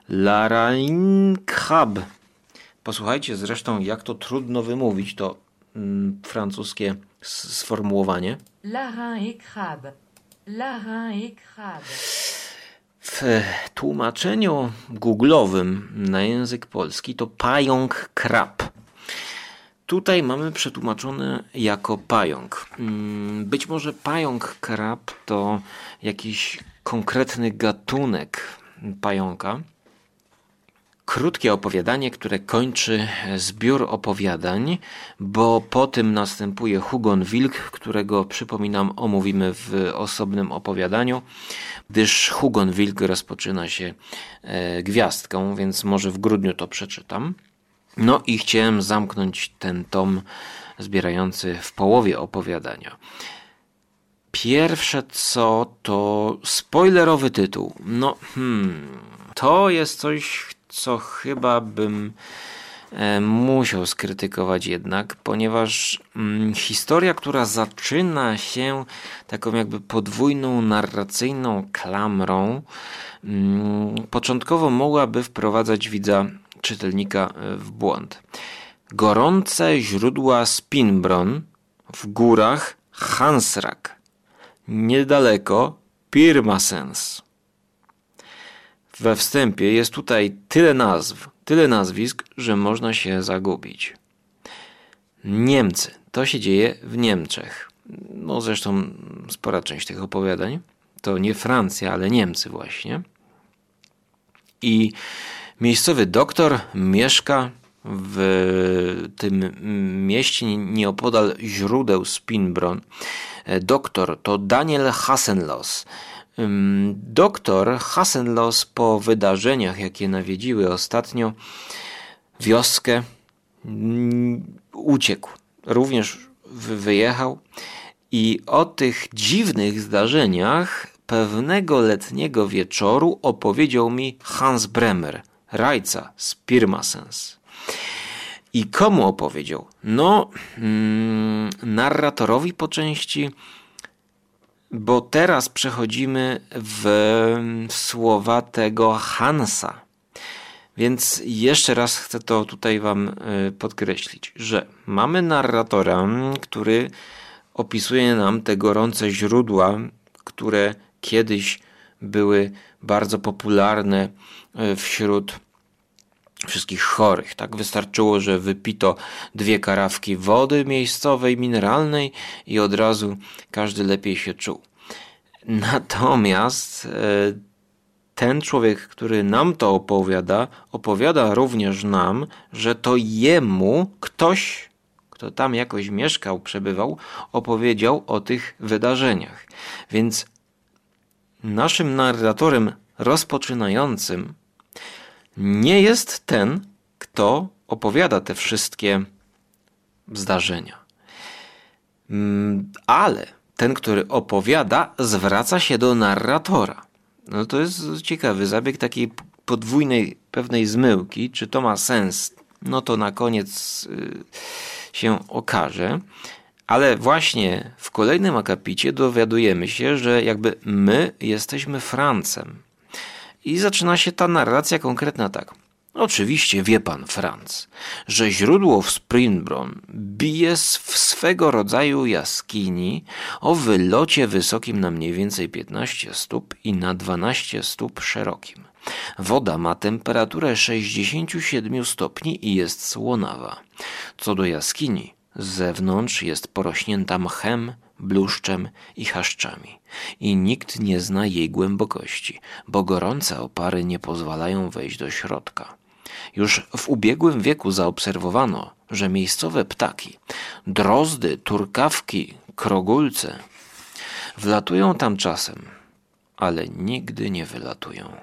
Larainkhab. Posłuchajcie zresztą, jak to trudno wymówić to mm, francuskie sformułowanie. Larainkhab. Larainkhab. W tłumaczeniu googlowym na język polski to pająk krab. Tutaj mamy przetłumaczone jako pająk. Mm, być może pająk krab to jakiś konkretny gatunek pająka. Krótkie opowiadanie, które kończy zbiór opowiadań, bo po tym następuje Hugon Wilk, którego przypominam omówimy w osobnym opowiadaniu, gdyż Hugon Wilk rozpoczyna się e, gwiazdką, więc może w grudniu to przeczytam. No i chciałem zamknąć ten tom zbierający w połowie opowiadania. Pierwsze co to spoilerowy tytuł. No, hmm, to jest coś, co chyba bym e, musiał skrytykować jednak, ponieważ mm, historia, która zaczyna się taką jakby podwójną narracyjną klamrą, mm, początkowo mogłaby wprowadzać widza czytelnika e, w błąd. Gorące źródła Spinbron w górach Hansrak, niedaleko Pirmasens. We wstępie jest tutaj tyle nazw, tyle nazwisk, że można się zagubić. Niemcy. To się dzieje w Niemczech. No zresztą spora część tych opowiadań to nie Francja, ale Niemcy właśnie. I Miejscowy doktor mieszka w tym mieście nieopodal źródeł Spinbron. Doktor to Daniel Hassenlos. Doktor Hassenlos po wydarzeniach, jakie nawiedziły ostatnio wioskę, uciekł. Również wyjechał i o tych dziwnych zdarzeniach pewnego letniego wieczoru opowiedział mi Hans Bremer – Rajca z Pirmasens. I komu opowiedział? No, mm, narratorowi po części, bo teraz przechodzimy w, w słowa tego Hansa. Więc jeszcze raz chcę to tutaj Wam y, podkreślić, że mamy narratora, który opisuje nam te gorące źródła, które kiedyś były bardzo popularne y, wśród wszystkich chorych. Tak wystarczyło, że wypito dwie karawki wody miejscowej, mineralnej i od razu każdy lepiej się czuł. Natomiast e, ten człowiek, który nam to opowiada, opowiada również nam, że to jemu ktoś, kto tam jakoś mieszkał, przebywał, opowiedział o tych wydarzeniach. Więc naszym narratorem rozpoczynającym nie jest ten, kto opowiada te wszystkie zdarzenia. Mm, ale ten, który opowiada, zwraca się do narratora. No to jest ciekawy zabieg takiej podwójnej pewnej zmyłki. Czy to ma sens? No to na koniec y, się okaże. Ale właśnie w kolejnym akapicie dowiadujemy się, że jakby my jesteśmy Francem. I zaczyna się ta narracja konkretna tak. Oczywiście wie pan, Franz, że źródło w Springbron bije w swego rodzaju jaskini o wylocie wysokim na mniej więcej 15 stóp i na 12 stóp szerokim. Woda ma temperaturę 67 stopni i jest słonawa. Co do jaskini, z zewnątrz jest porośnięta mchem, bluszczem i chaszczami i nikt nie zna jej głębokości, bo gorące opary nie pozwalają wejść do środka. Już w ubiegłym wieku zaobserwowano, że miejscowe ptaki, drozdy, turkawki, krogulce, wlatują tam czasem, ale nigdy nie wylatują.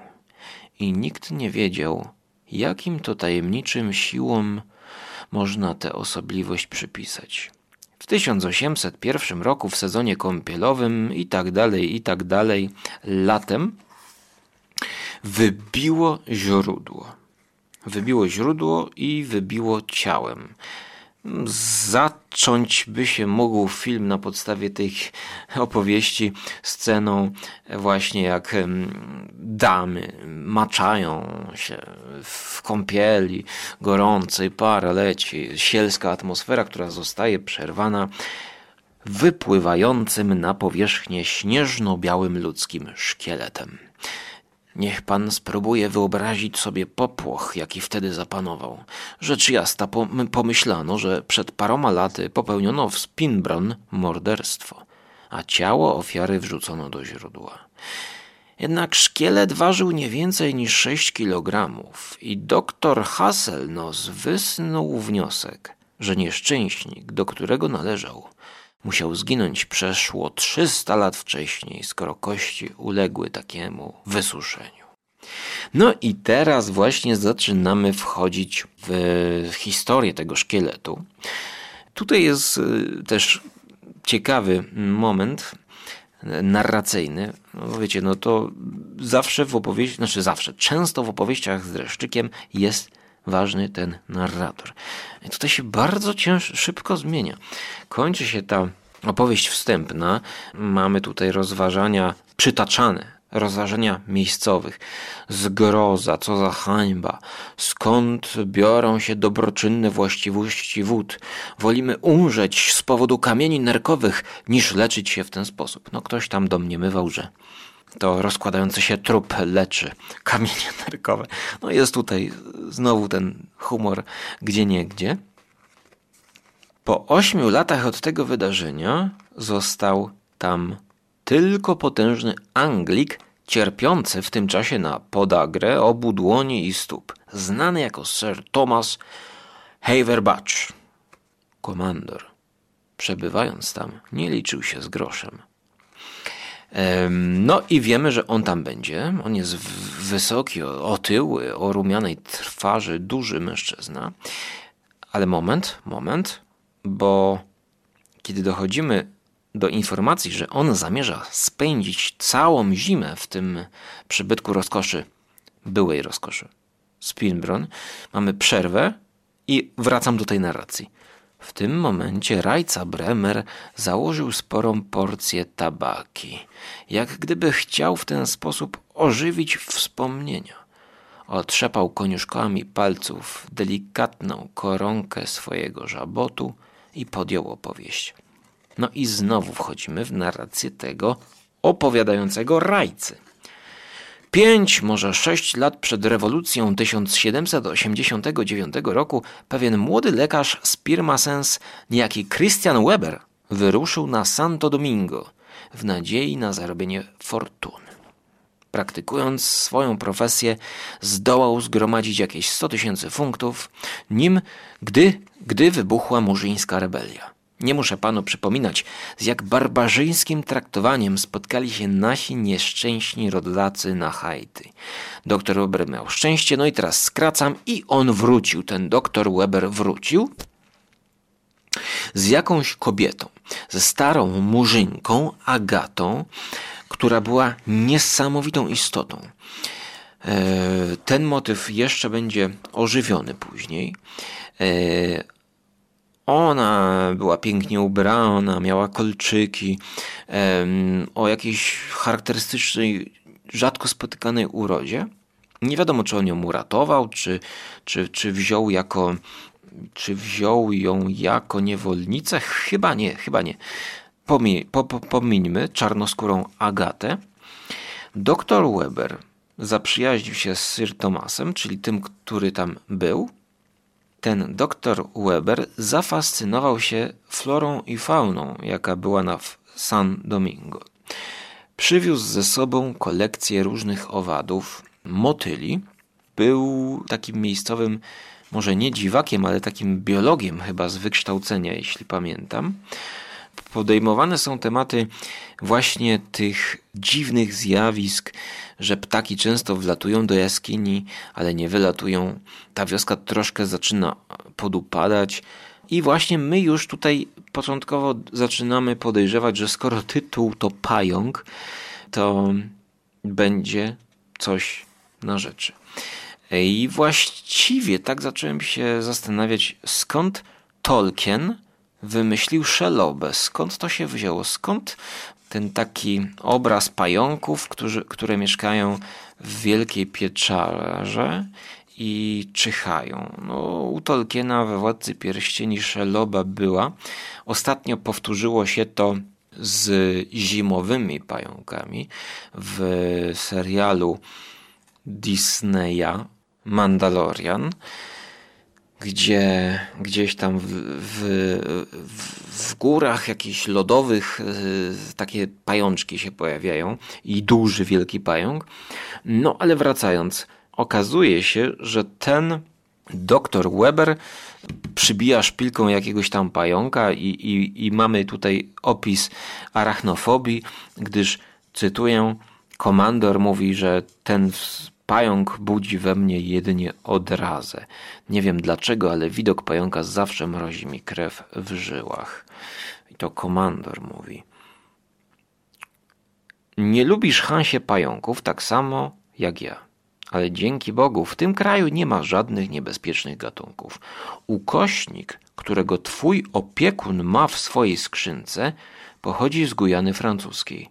I nikt nie wiedział, jakim to tajemniczym siłom można tę osobliwość przypisać. W 1801 roku w sezonie kąpielowym i tak dalej, i tak dalej, latem wybiło źródło wybiło źródło i wybiło ciałem. Zacząć by się mógł film na podstawie tych opowieści sceną właśnie jak damy maczają się w kąpieli gorącej, para leci, sielska atmosfera, która zostaje przerwana wypływającym na powierzchnię śnieżno-białym ludzkim szkieletem. Niech pan spróbuje wyobrazić sobie popłoch, jaki wtedy zapanował. Rzecz jasna, pomyślano, że przed paroma laty popełniono w Spinbron morderstwo, a ciało ofiary wrzucono do źródła. Jednak szkielet ważył nie więcej niż 6 kilogramów i doktor Hasselnos wysnuł wniosek, że nieszczęśnik, do którego należał, musiał zginąć przeszło 300 lat wcześniej, skoro kości uległy takiemu wysuszeniu. No i teraz właśnie zaczynamy wchodzić w historię tego szkieletu. Tutaj jest y, też ciekawy moment narracyjny. No wiecie, no to zawsze w opowieści, znaczy zawsze, często w opowieściach z dreszczykiem jest ważny ten narrator. I tutaj się bardzo cięż, szybko zmienia. Kończy się ta opowieść wstępna. Mamy tutaj rozważania przytaczane, rozważania miejscowych. Zgroza, co za hańba, skąd biorą się dobroczynne właściwości wód. Wolimy umrzeć z powodu kamieni nerkowych, niż leczyć się w ten sposób. No ktoś tam domniemywał, że to rozkładający się trup leczy kamienie nerkowe. No jest tutaj znowu ten humor gdzie nie gdzie. Po ośmiu latach od tego wydarzenia został tam tylko potężny Anglik, cierpiący w tym czasie na podagrę obu dłoni i stóp, znany jako Sir Thomas Haverbach, komandor. Przebywając tam, nie liczył się z groszem. No i wiemy, że on tam będzie. On jest wysoki, otyły, o rumianej twarzy, duży mężczyzna. Ale moment, moment, bo kiedy dochodzimy do informacji, że on zamierza spędzić całą zimę w tym przybytku rozkoszy, byłej rozkoszy, Spinbron, mamy przerwę i wracam do tej narracji. W tym momencie rajca Bremer założył sporą porcję tabaki, jak gdyby chciał w ten sposób ożywić wspomnienia. Otrzepał koniuszkami palców delikatną koronkę swojego żabotu i podjął opowieść. No i znowu wchodzimy w narrację tego opowiadającego rajcy. Pięć, może sześć lat przed rewolucją 1789 roku pewien młody lekarz z Pirmasens, niejaki Christian Weber, wyruszył na Santo Domingo w nadziei na zarobienie fortuny. Praktykując swoją profesję, zdołał zgromadzić jakieś 100 tysięcy funtów, nim gdy, gdy wybuchła murzyńska rebelia. Nie muszę panu przypominać, z jak barbarzyńskim traktowaniem spotkali się nasi nieszczęśni rodacy na Haiti. Doktor Weber miał szczęście, no i teraz skracam i on wrócił. Ten doktor Weber wrócił z jakąś kobietą, ze starą murzynką Agatą, która była niesamowitą istotą. E, ten motyw jeszcze będzie ożywiony później. Ona była pięknie ubrana, miała kolczyki o jakiejś charakterystycznej, rzadko spotykanej urodzie. Nie wiadomo, czy on ją uratował, czy, czy, czy wziął jako czy wziął ją jako niewolnicę? Chyba nie, chyba nie. Pomij, po, po, pomińmy czarnoskórą Agatę. Doktor Weber zaprzyjaźnił się z Sir Thomasem, czyli tym, który tam był. Ten doktor Weber zafascynował się florą i fauną, jaka była na San Domingo. Przywiózł ze sobą kolekcję różnych owadów, motyli. Był takim miejscowym, może nie dziwakiem, ale takim biologiem chyba z wykształcenia, jeśli pamiętam podejmowane są tematy właśnie tych dziwnych zjawisk, że ptaki często wlatują do jaskini, ale nie wylatują. Ta wioska troszkę zaczyna podupadać. I właśnie my już tutaj początkowo zaczynamy podejrzewać, że skoro tytuł to pająk, to będzie coś na rzeczy. I właściwie tak zacząłem się zastanawiać, skąd Tolkien wymyślił szelobę. Skąd to się wzięło? Skąd ten taki obraz pająków, którzy, które mieszkają w wielkiej pieczarze i czyhają. No, u Tolkiena we Władcy Pierścieni szeloba była. Ostatnio powtórzyło się to z zimowymi pająkami w serialu Disneya Mandalorian gdzie gdzieś tam w, w, w górach jakichś lodowych y, takie pajączki się pojawiają i duży, wielki pająk. No ale wracając, okazuje się, że ten doktor Weber przybija szpilką jakiegoś tam pająka i, i, i mamy tutaj opis arachnofobii, gdyż cytuję, komandor mówi, że ten Pająk budzi we mnie jedynie odrazę. Nie wiem dlaczego, ale widok pająka zawsze mrozi mi krew w żyłach. I to komandor mówi. Nie lubisz Hansie pająków tak samo jak ja. Ale dzięki Bogu w tym kraju nie ma żadnych niebezpiecznych gatunków. Ukośnik, którego twój opiekun ma w swojej skrzynce, pochodzi z Gujany francuskiej.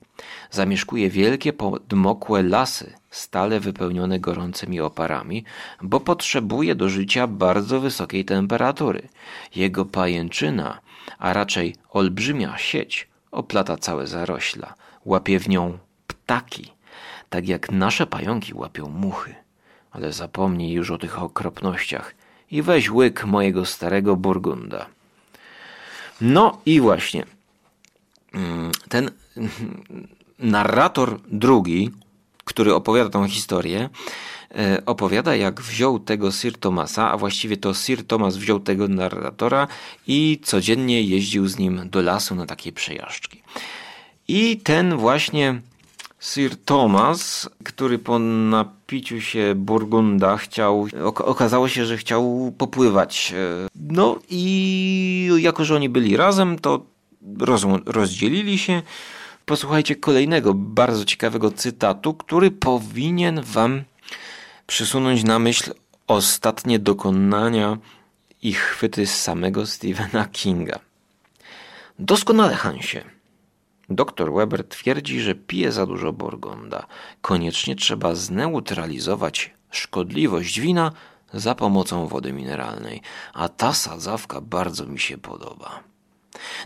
Zamieszkuje wielkie podmokłe lasy, stale wypełnione gorącymi oparami, bo potrzebuje do życia bardzo wysokiej temperatury. Jego pajęczyna, a raczej olbrzymia sieć, oplata całe zarośla. Łapie w nią ptaki, tak jak nasze pająki łapią muchy. Ale zapomnij już o tych okropnościach i weź łyk mojego starego Burgunda. No i właśnie, mm, ten narrator drugi, który opowiada tą historię, e, opowiada jak wziął tego Sir Thomasa, a właściwie to Sir Thomas wziął tego narratora i codziennie jeździł z nim do lasu na takie przejażdżki. I ten właśnie Sir Thomas, który po napiciu się Burgunda chciał, okazało się, że chciał popływać. E, no i jako, że oni byli razem, to roz, rozdzielili się. Posłuchajcie kolejnego bardzo ciekawego cytatu, który powinien Wam przysunąć na myśl ostatnie dokonania i chwyty samego Stephena Kinga. Doskonale, Hansie. Doktor Weber twierdzi, że pije za dużo Borgonda. Koniecznie trzeba zneutralizować szkodliwość wina za pomocą wody mineralnej, a ta sadzawka bardzo mi się podoba.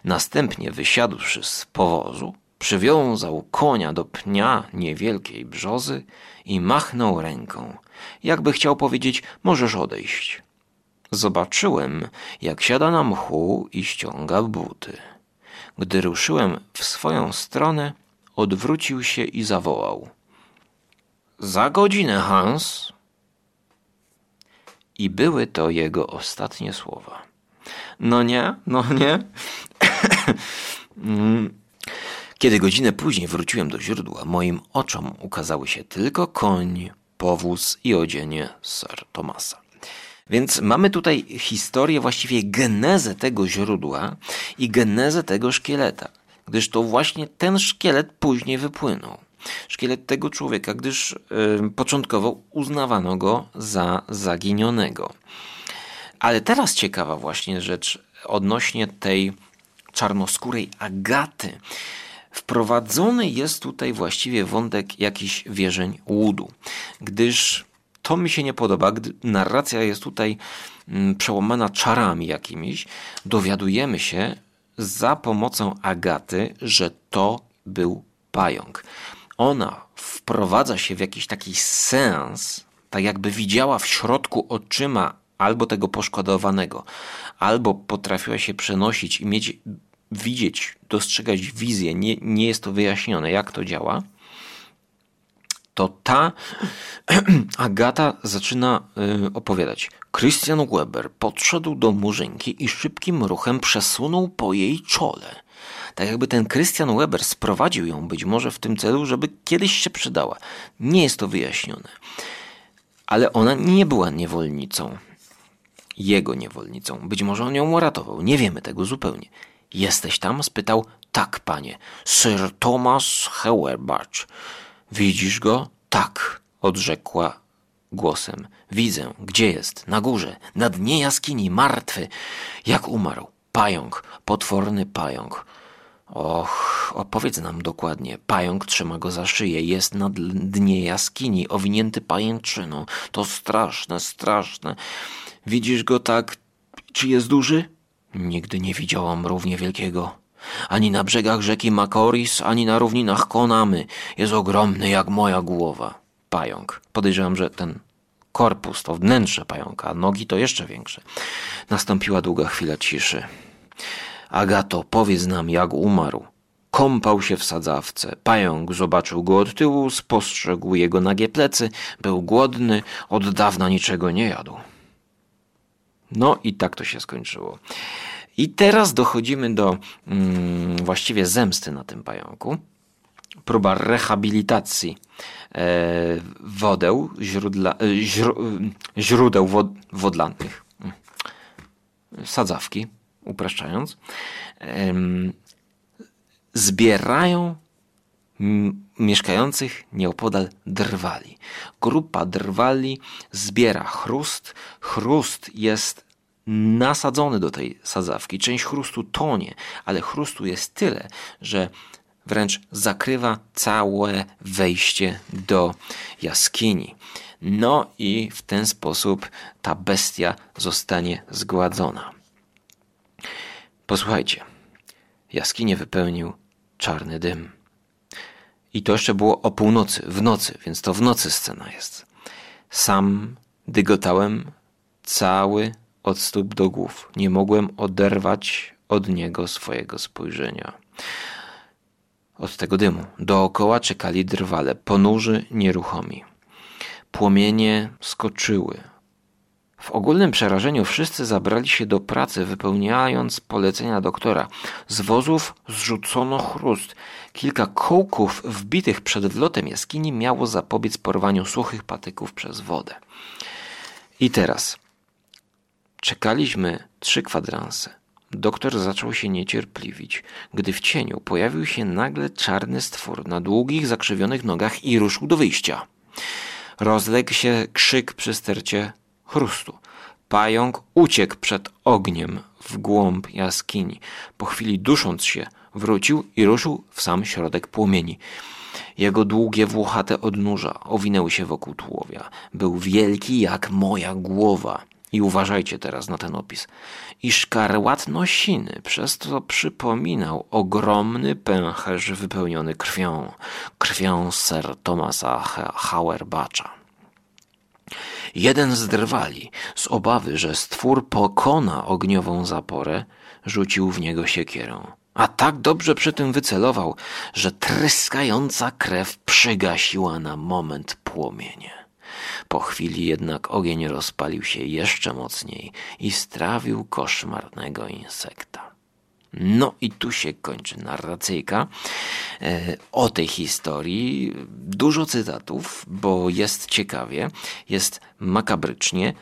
Następnie wysiadłszy z powozu, Przywiązał konia do pnia niewielkiej brzozy i machnął ręką, jakby chciał powiedzieć: Możesz odejść. Zobaczyłem, jak siada na mchu i ściąga buty. Gdy ruszyłem w swoją stronę, odwrócił się i zawołał: Za godzinę, Hans. I były to jego ostatnie słowa. No nie, no nie. Kiedy godzinę później wróciłem do źródła, moim oczom ukazały się tylko koń, powóz i odzienie Sir Thomasa. Więc mamy tutaj historię, właściwie genezę tego źródła i genezę tego szkieleta, gdyż to właśnie ten szkielet później wypłynął. Szkielet tego człowieka, gdyż yy, początkowo uznawano go za zaginionego. Ale teraz ciekawa właśnie rzecz odnośnie tej czarnoskórej Agaty. Wprowadzony jest tutaj właściwie wątek jakiś wierzeń łudu, gdyż to mi się nie podoba, gdy narracja jest tutaj mm, przełamana czarami jakimiś. Dowiadujemy się za pomocą Agaty, że to był pająk. Ona wprowadza się w jakiś taki sens, tak jakby widziała w środku oczyma albo tego poszkodowanego, albo potrafiła się przenosić i mieć, widzieć, dostrzegać wizję. Nie, nie jest to wyjaśnione, jak to działa to ta Agata zaczyna y, opowiadać. Christian Weber podszedł do murzynki i szybkim ruchem przesunął po jej czole. Tak jakby ten Christian Weber sprowadził ją być może w tym celu, żeby kiedyś się przydała. Nie jest to wyjaśnione. Ale ona nie była niewolnicą. Jego niewolnicą. Być może on ją uratował. Nie wiemy tego zupełnie. Jesteś tam? spytał. Tak, panie. Sir Thomas Heuerbach. Widzisz go? Tak, odrzekła głosem. Widzę, gdzie jest? Na górze, na dnie jaskini, martwy. Jak umarł? Pająk, potworny pająk. Och, opowiedz nam dokładnie. Pająk trzyma go za szyję, jest na dnie jaskini, owinięty pajęczyną. To straszne, straszne. Widzisz go tak? Czy jest duży? Nigdy nie widziałam równie wielkiego. Ani na brzegach rzeki Makoris, ani na równinach Konamy. Jest ogromny jak moja głowa. Pająk. Podejrzewam, że ten korpus to wnętrze pająka, nogi to jeszcze większe. Nastąpiła długa chwila ciszy. Agato, powiedz nam, jak umarł. Kąpał się w sadzawce. Pająk zobaczył go od tyłu, spostrzegł jego nagie plecy. Był głodny, od dawna niczego nie jadł. No i tak to się skończyło. I teraz dochodzimy do mm, właściwie zemsty na tym pająku. Próba rehabilitacji e, wodeł, źródla, e, e, źródeł wod, wodlanych, sadzawki, upraszczając, zbierają mieszkających nieopodal drwali. Grupa drwali zbiera chrust. Chrust jest nasadzony do tej sadzawki. Część chrustu tonie, ale chrustu jest tyle, że wręcz zakrywa całe wejście do jaskini. No i w ten sposób ta bestia zostanie zgładzona. Posłuchajcie, jaskinię wypełnił czarny dym. I to jeszcze było o północy, w nocy, więc to w nocy scena jest. Sam dygotałem cały od stóp do głów. Nie mogłem oderwać od niego swojego spojrzenia. Od tego dymu. Dookoła czekali drwale, ponurzy, nieruchomi. Płomienie skoczyły. W ogólnym przerażeniu wszyscy zabrali się do pracy, wypełniając polecenia doktora. Z wozów zrzucono chrust. Kilka kołków wbitych przed wlotem jaskini miało zapobiec porwaniu suchych patyków przez wodę. I teraz Czekaliśmy trzy kwadranse. Doktor zaczął się niecierpliwić, gdy w cieniu pojawił się nagle czarny stwór na długich, zakrzywionych nogach i ruszył do wyjścia. Rozległ się krzyk przy stercie chrustu. Pająk uciekł przed ogniem w głąb jaskini. Po chwili dusząc się, wrócił i ruszył w sam środek płomieni. Jego długie, włochate odnóża owinęły się wokół tułowia. Był wielki jak moja głowa. I uważajcie teraz na ten opis. I szkarłatno siny, przez to przypominał ogromny pęcherz wypełniony krwią, krwią Sir Thomasa Hauerbacza. Jeden z drwali, z obawy, że stwór pokona ogniową zaporę, rzucił w niego siekierę. A tak dobrze przy tym wycelował, że tryskająca krew przygasiła na moment płomienie. Po chwili jednak ogień rozpalił się jeszcze mocniej i strawił koszmarnego insekta. No i tu się kończy narracyjka e, o tej historii. Dużo cytatów, bo jest ciekawie, jest makabrycznie.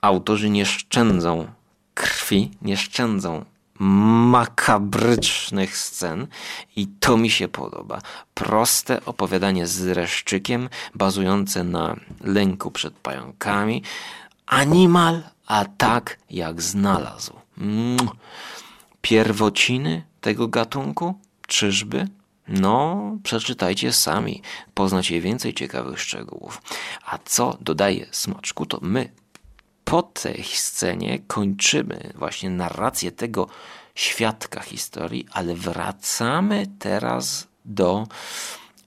autorzy nie szczędzą krwi, nie szczędzą makabrycznych scen i to mi się podoba. Proste opowiadanie z reszczykiem, bazujące na lęku przed pająkami. Animal, a tak jak znalazł. Pierwociny tego gatunku? Czyżby? No, przeczytajcie sami, poznacie więcej ciekawych szczegółów. A co dodaje smaczku, to my po tej scenie kończymy właśnie narrację tego świadka historii, ale wracamy teraz do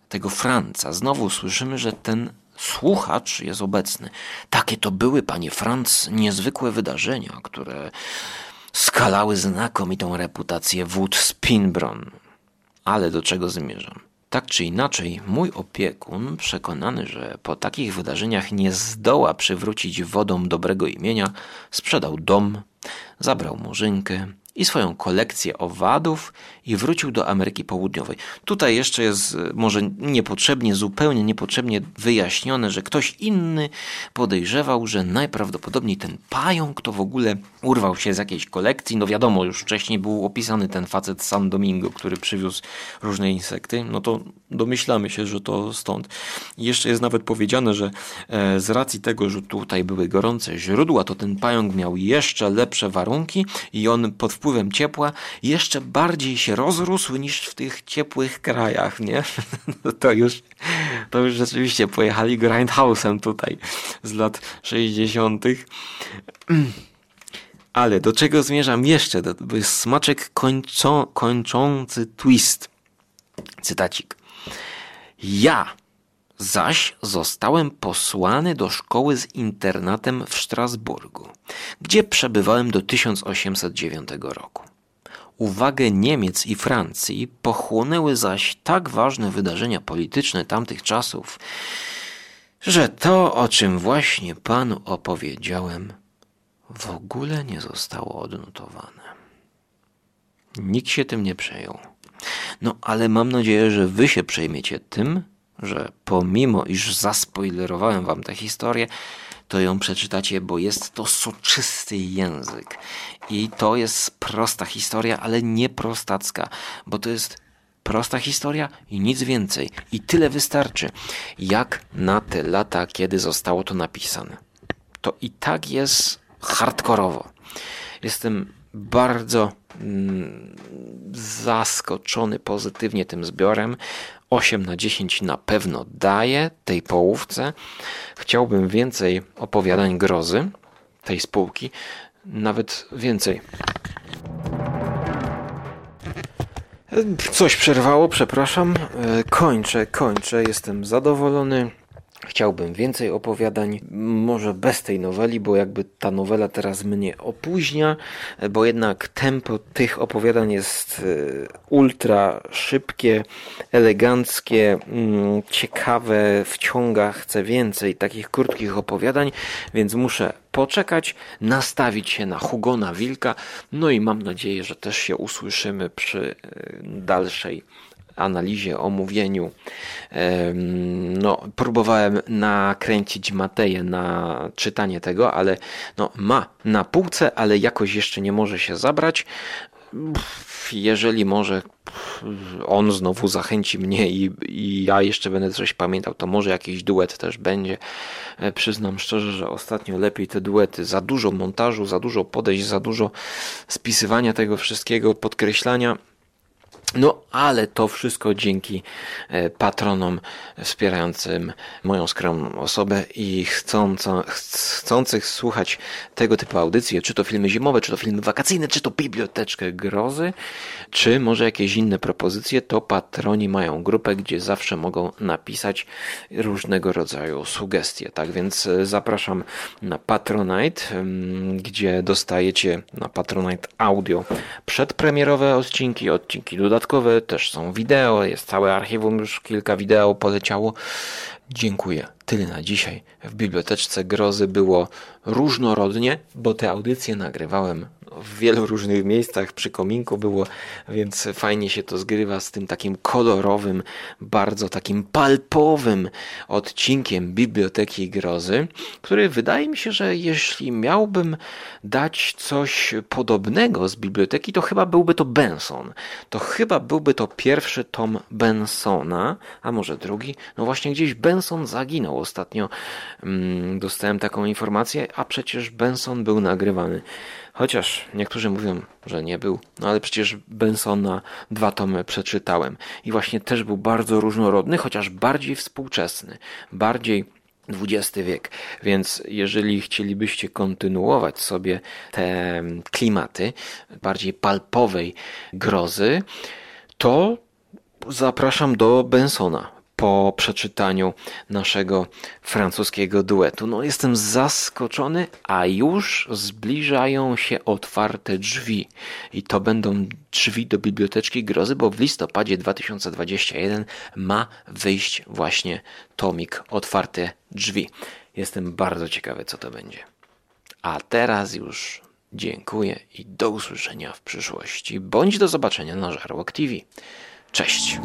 tego Franca. Znowu słyszymy, że ten słuchacz jest obecny. Takie to były, panie Franc, niezwykłe wydarzenia, które skalały znakomitą reputację wód Spinbron. Ale do czego zmierzam? Tak czy inaczej, mój opiekun, przekonany, że po takich wydarzeniach nie zdoła przywrócić wodom dobrego imienia, sprzedał dom, zabrał murzynkę, i swoją kolekcję owadów i wrócił do Ameryki Południowej. Tutaj jeszcze jest e, może niepotrzebnie, zupełnie niepotrzebnie wyjaśnione, że ktoś inny podejrzewał, że najprawdopodobniej ten pająk to w ogóle urwał się z jakiejś kolekcji. No wiadomo, już wcześniej był opisany ten facet San Domingo, który przywiózł różne insekty. No to domyślamy się, że to stąd. Jeszcze jest nawet powiedziane, że e, z racji tego, że tutaj były gorące źródła, to ten pająk miał jeszcze lepsze warunki i on pod wpływem ciepła jeszcze bardziej się rozrósł niż w tych ciepłych krajach, nie? To już, to już rzeczywiście pojechali grindhouse'em tutaj z lat 60. Ale do czego zmierzam jeszcze? To jest smaczek kończą, kończący twist. Cytacik. Ja zaś zostałem posłany do szkoły z internatem w Strasburgu, gdzie przebywałem do 1809 roku. Uwagę Niemiec i Francji pochłonęły zaś tak ważne wydarzenia polityczne tamtych czasów, że to, o czym właśnie panu opowiedziałem, w ogóle nie zostało odnotowane. Nikt się tym nie przejął. No ale mam nadzieję, że wy się przejmiecie tym, że pomimo iż zaspoilerowałem wam tę historię, to ją przeczytacie, bo jest to soczysty język. I to jest prosta historia, ale nie prostacka, bo to jest prosta historia i nic więcej. I tyle wystarczy, jak na te lata, kiedy zostało to napisane. To i tak jest hardkorowo. Jestem bardzo mm, zaskoczony pozytywnie tym zbiorem. 8 na 10 na pewno daje tej połówce. Chciałbym więcej opowiadań grozy tej spółki, nawet więcej. Coś przerwało, przepraszam. E, kończę, kończę. Jestem zadowolony. Chciałbym więcej opowiadań, może bez tej noweli, bo jakby ta nowela teraz mnie opóźnia, bo jednak tempo tych opowiadań jest e, ultra szybkie, eleganckie, mm, ciekawe, wciąga, chcę więcej takich krótkich opowiadań, więc muszę poczekać, nastawić się na Hugona Wilka, no i mam nadzieję, że też się usłyszymy przy e, dalszej analizie, omówieniu. No, próbowałem nakręcić Mateję na czytanie tego, ale no, ma na półce, ale jakoś jeszcze nie może się zabrać. Jeżeli może on znowu zachęci mnie i, i, ja jeszcze będę coś pamiętał, to może jakiś duet też będzie. E, przyznam szczerze, że ostatnio lepiej te duety. Za dużo montażu, za dużo podejść, za dużo spisywania tego wszystkiego, podkreślania no, ale to wszystko dzięki e, patronom wspierającym moją skromną osobę i chcąco, chcących słuchać tego typu audycji, czy to filmy zimowe, czy to filmy wakacyjne, czy to biblioteczkę grozy, czy może jakieś inne propozycje, to patroni mają grupę, gdzie zawsze mogą napisać różnego rodzaju sugestie. Tak więc e, zapraszam na Patronite, gdzie dostajecie na Patronite audio przedpremierowe odcinki, odcinki dodatkowe, dodatkowe, też są wideo, jest całe archiwum, już kilka wideo poleciało. Dziękuję. Tyle na dzisiaj. W biblioteczce grozy było różnorodnie, bo te audycje nagrywałem w wielu różnych miejscach przy kominku było, więc fajnie się to zgrywa z tym takim kolorowym, bardzo takim palpowym odcinkiem Biblioteki Grozy, który wydaje mi się, że jeśli miałbym dać coś podobnego z biblioteki, to chyba byłby to Benson. To chyba byłby to pierwszy tom Bensona, a może drugi. No właśnie gdzieś Benson zaginął ostatnio. Mm, dostałem taką informację, a przecież Benson był nagrywany. Chociaż niektórzy mówią, że nie był, no ale przecież Bensona dwa tomy przeczytałem i właśnie też był bardzo różnorodny, chociaż bardziej współczesny, bardziej XX wiek. Więc jeżeli chcielibyście kontynuować sobie te klimaty bardziej palpowej grozy, to zapraszam do Bensona po przeczytaniu naszego francuskiego duetu. No, jestem zaskoczony, a już zbliżają się otwarte drzwi. I to będą drzwi do Biblioteczki Grozy, bo w listopadzie 2021 ma wyjść właśnie tomik Otwarte Drzwi. Jestem bardzo ciekawy, co to będzie. A teraz już dziękuję i do usłyszenia w przyszłości, bądź do zobaczenia na Żarłok TV. Cześć!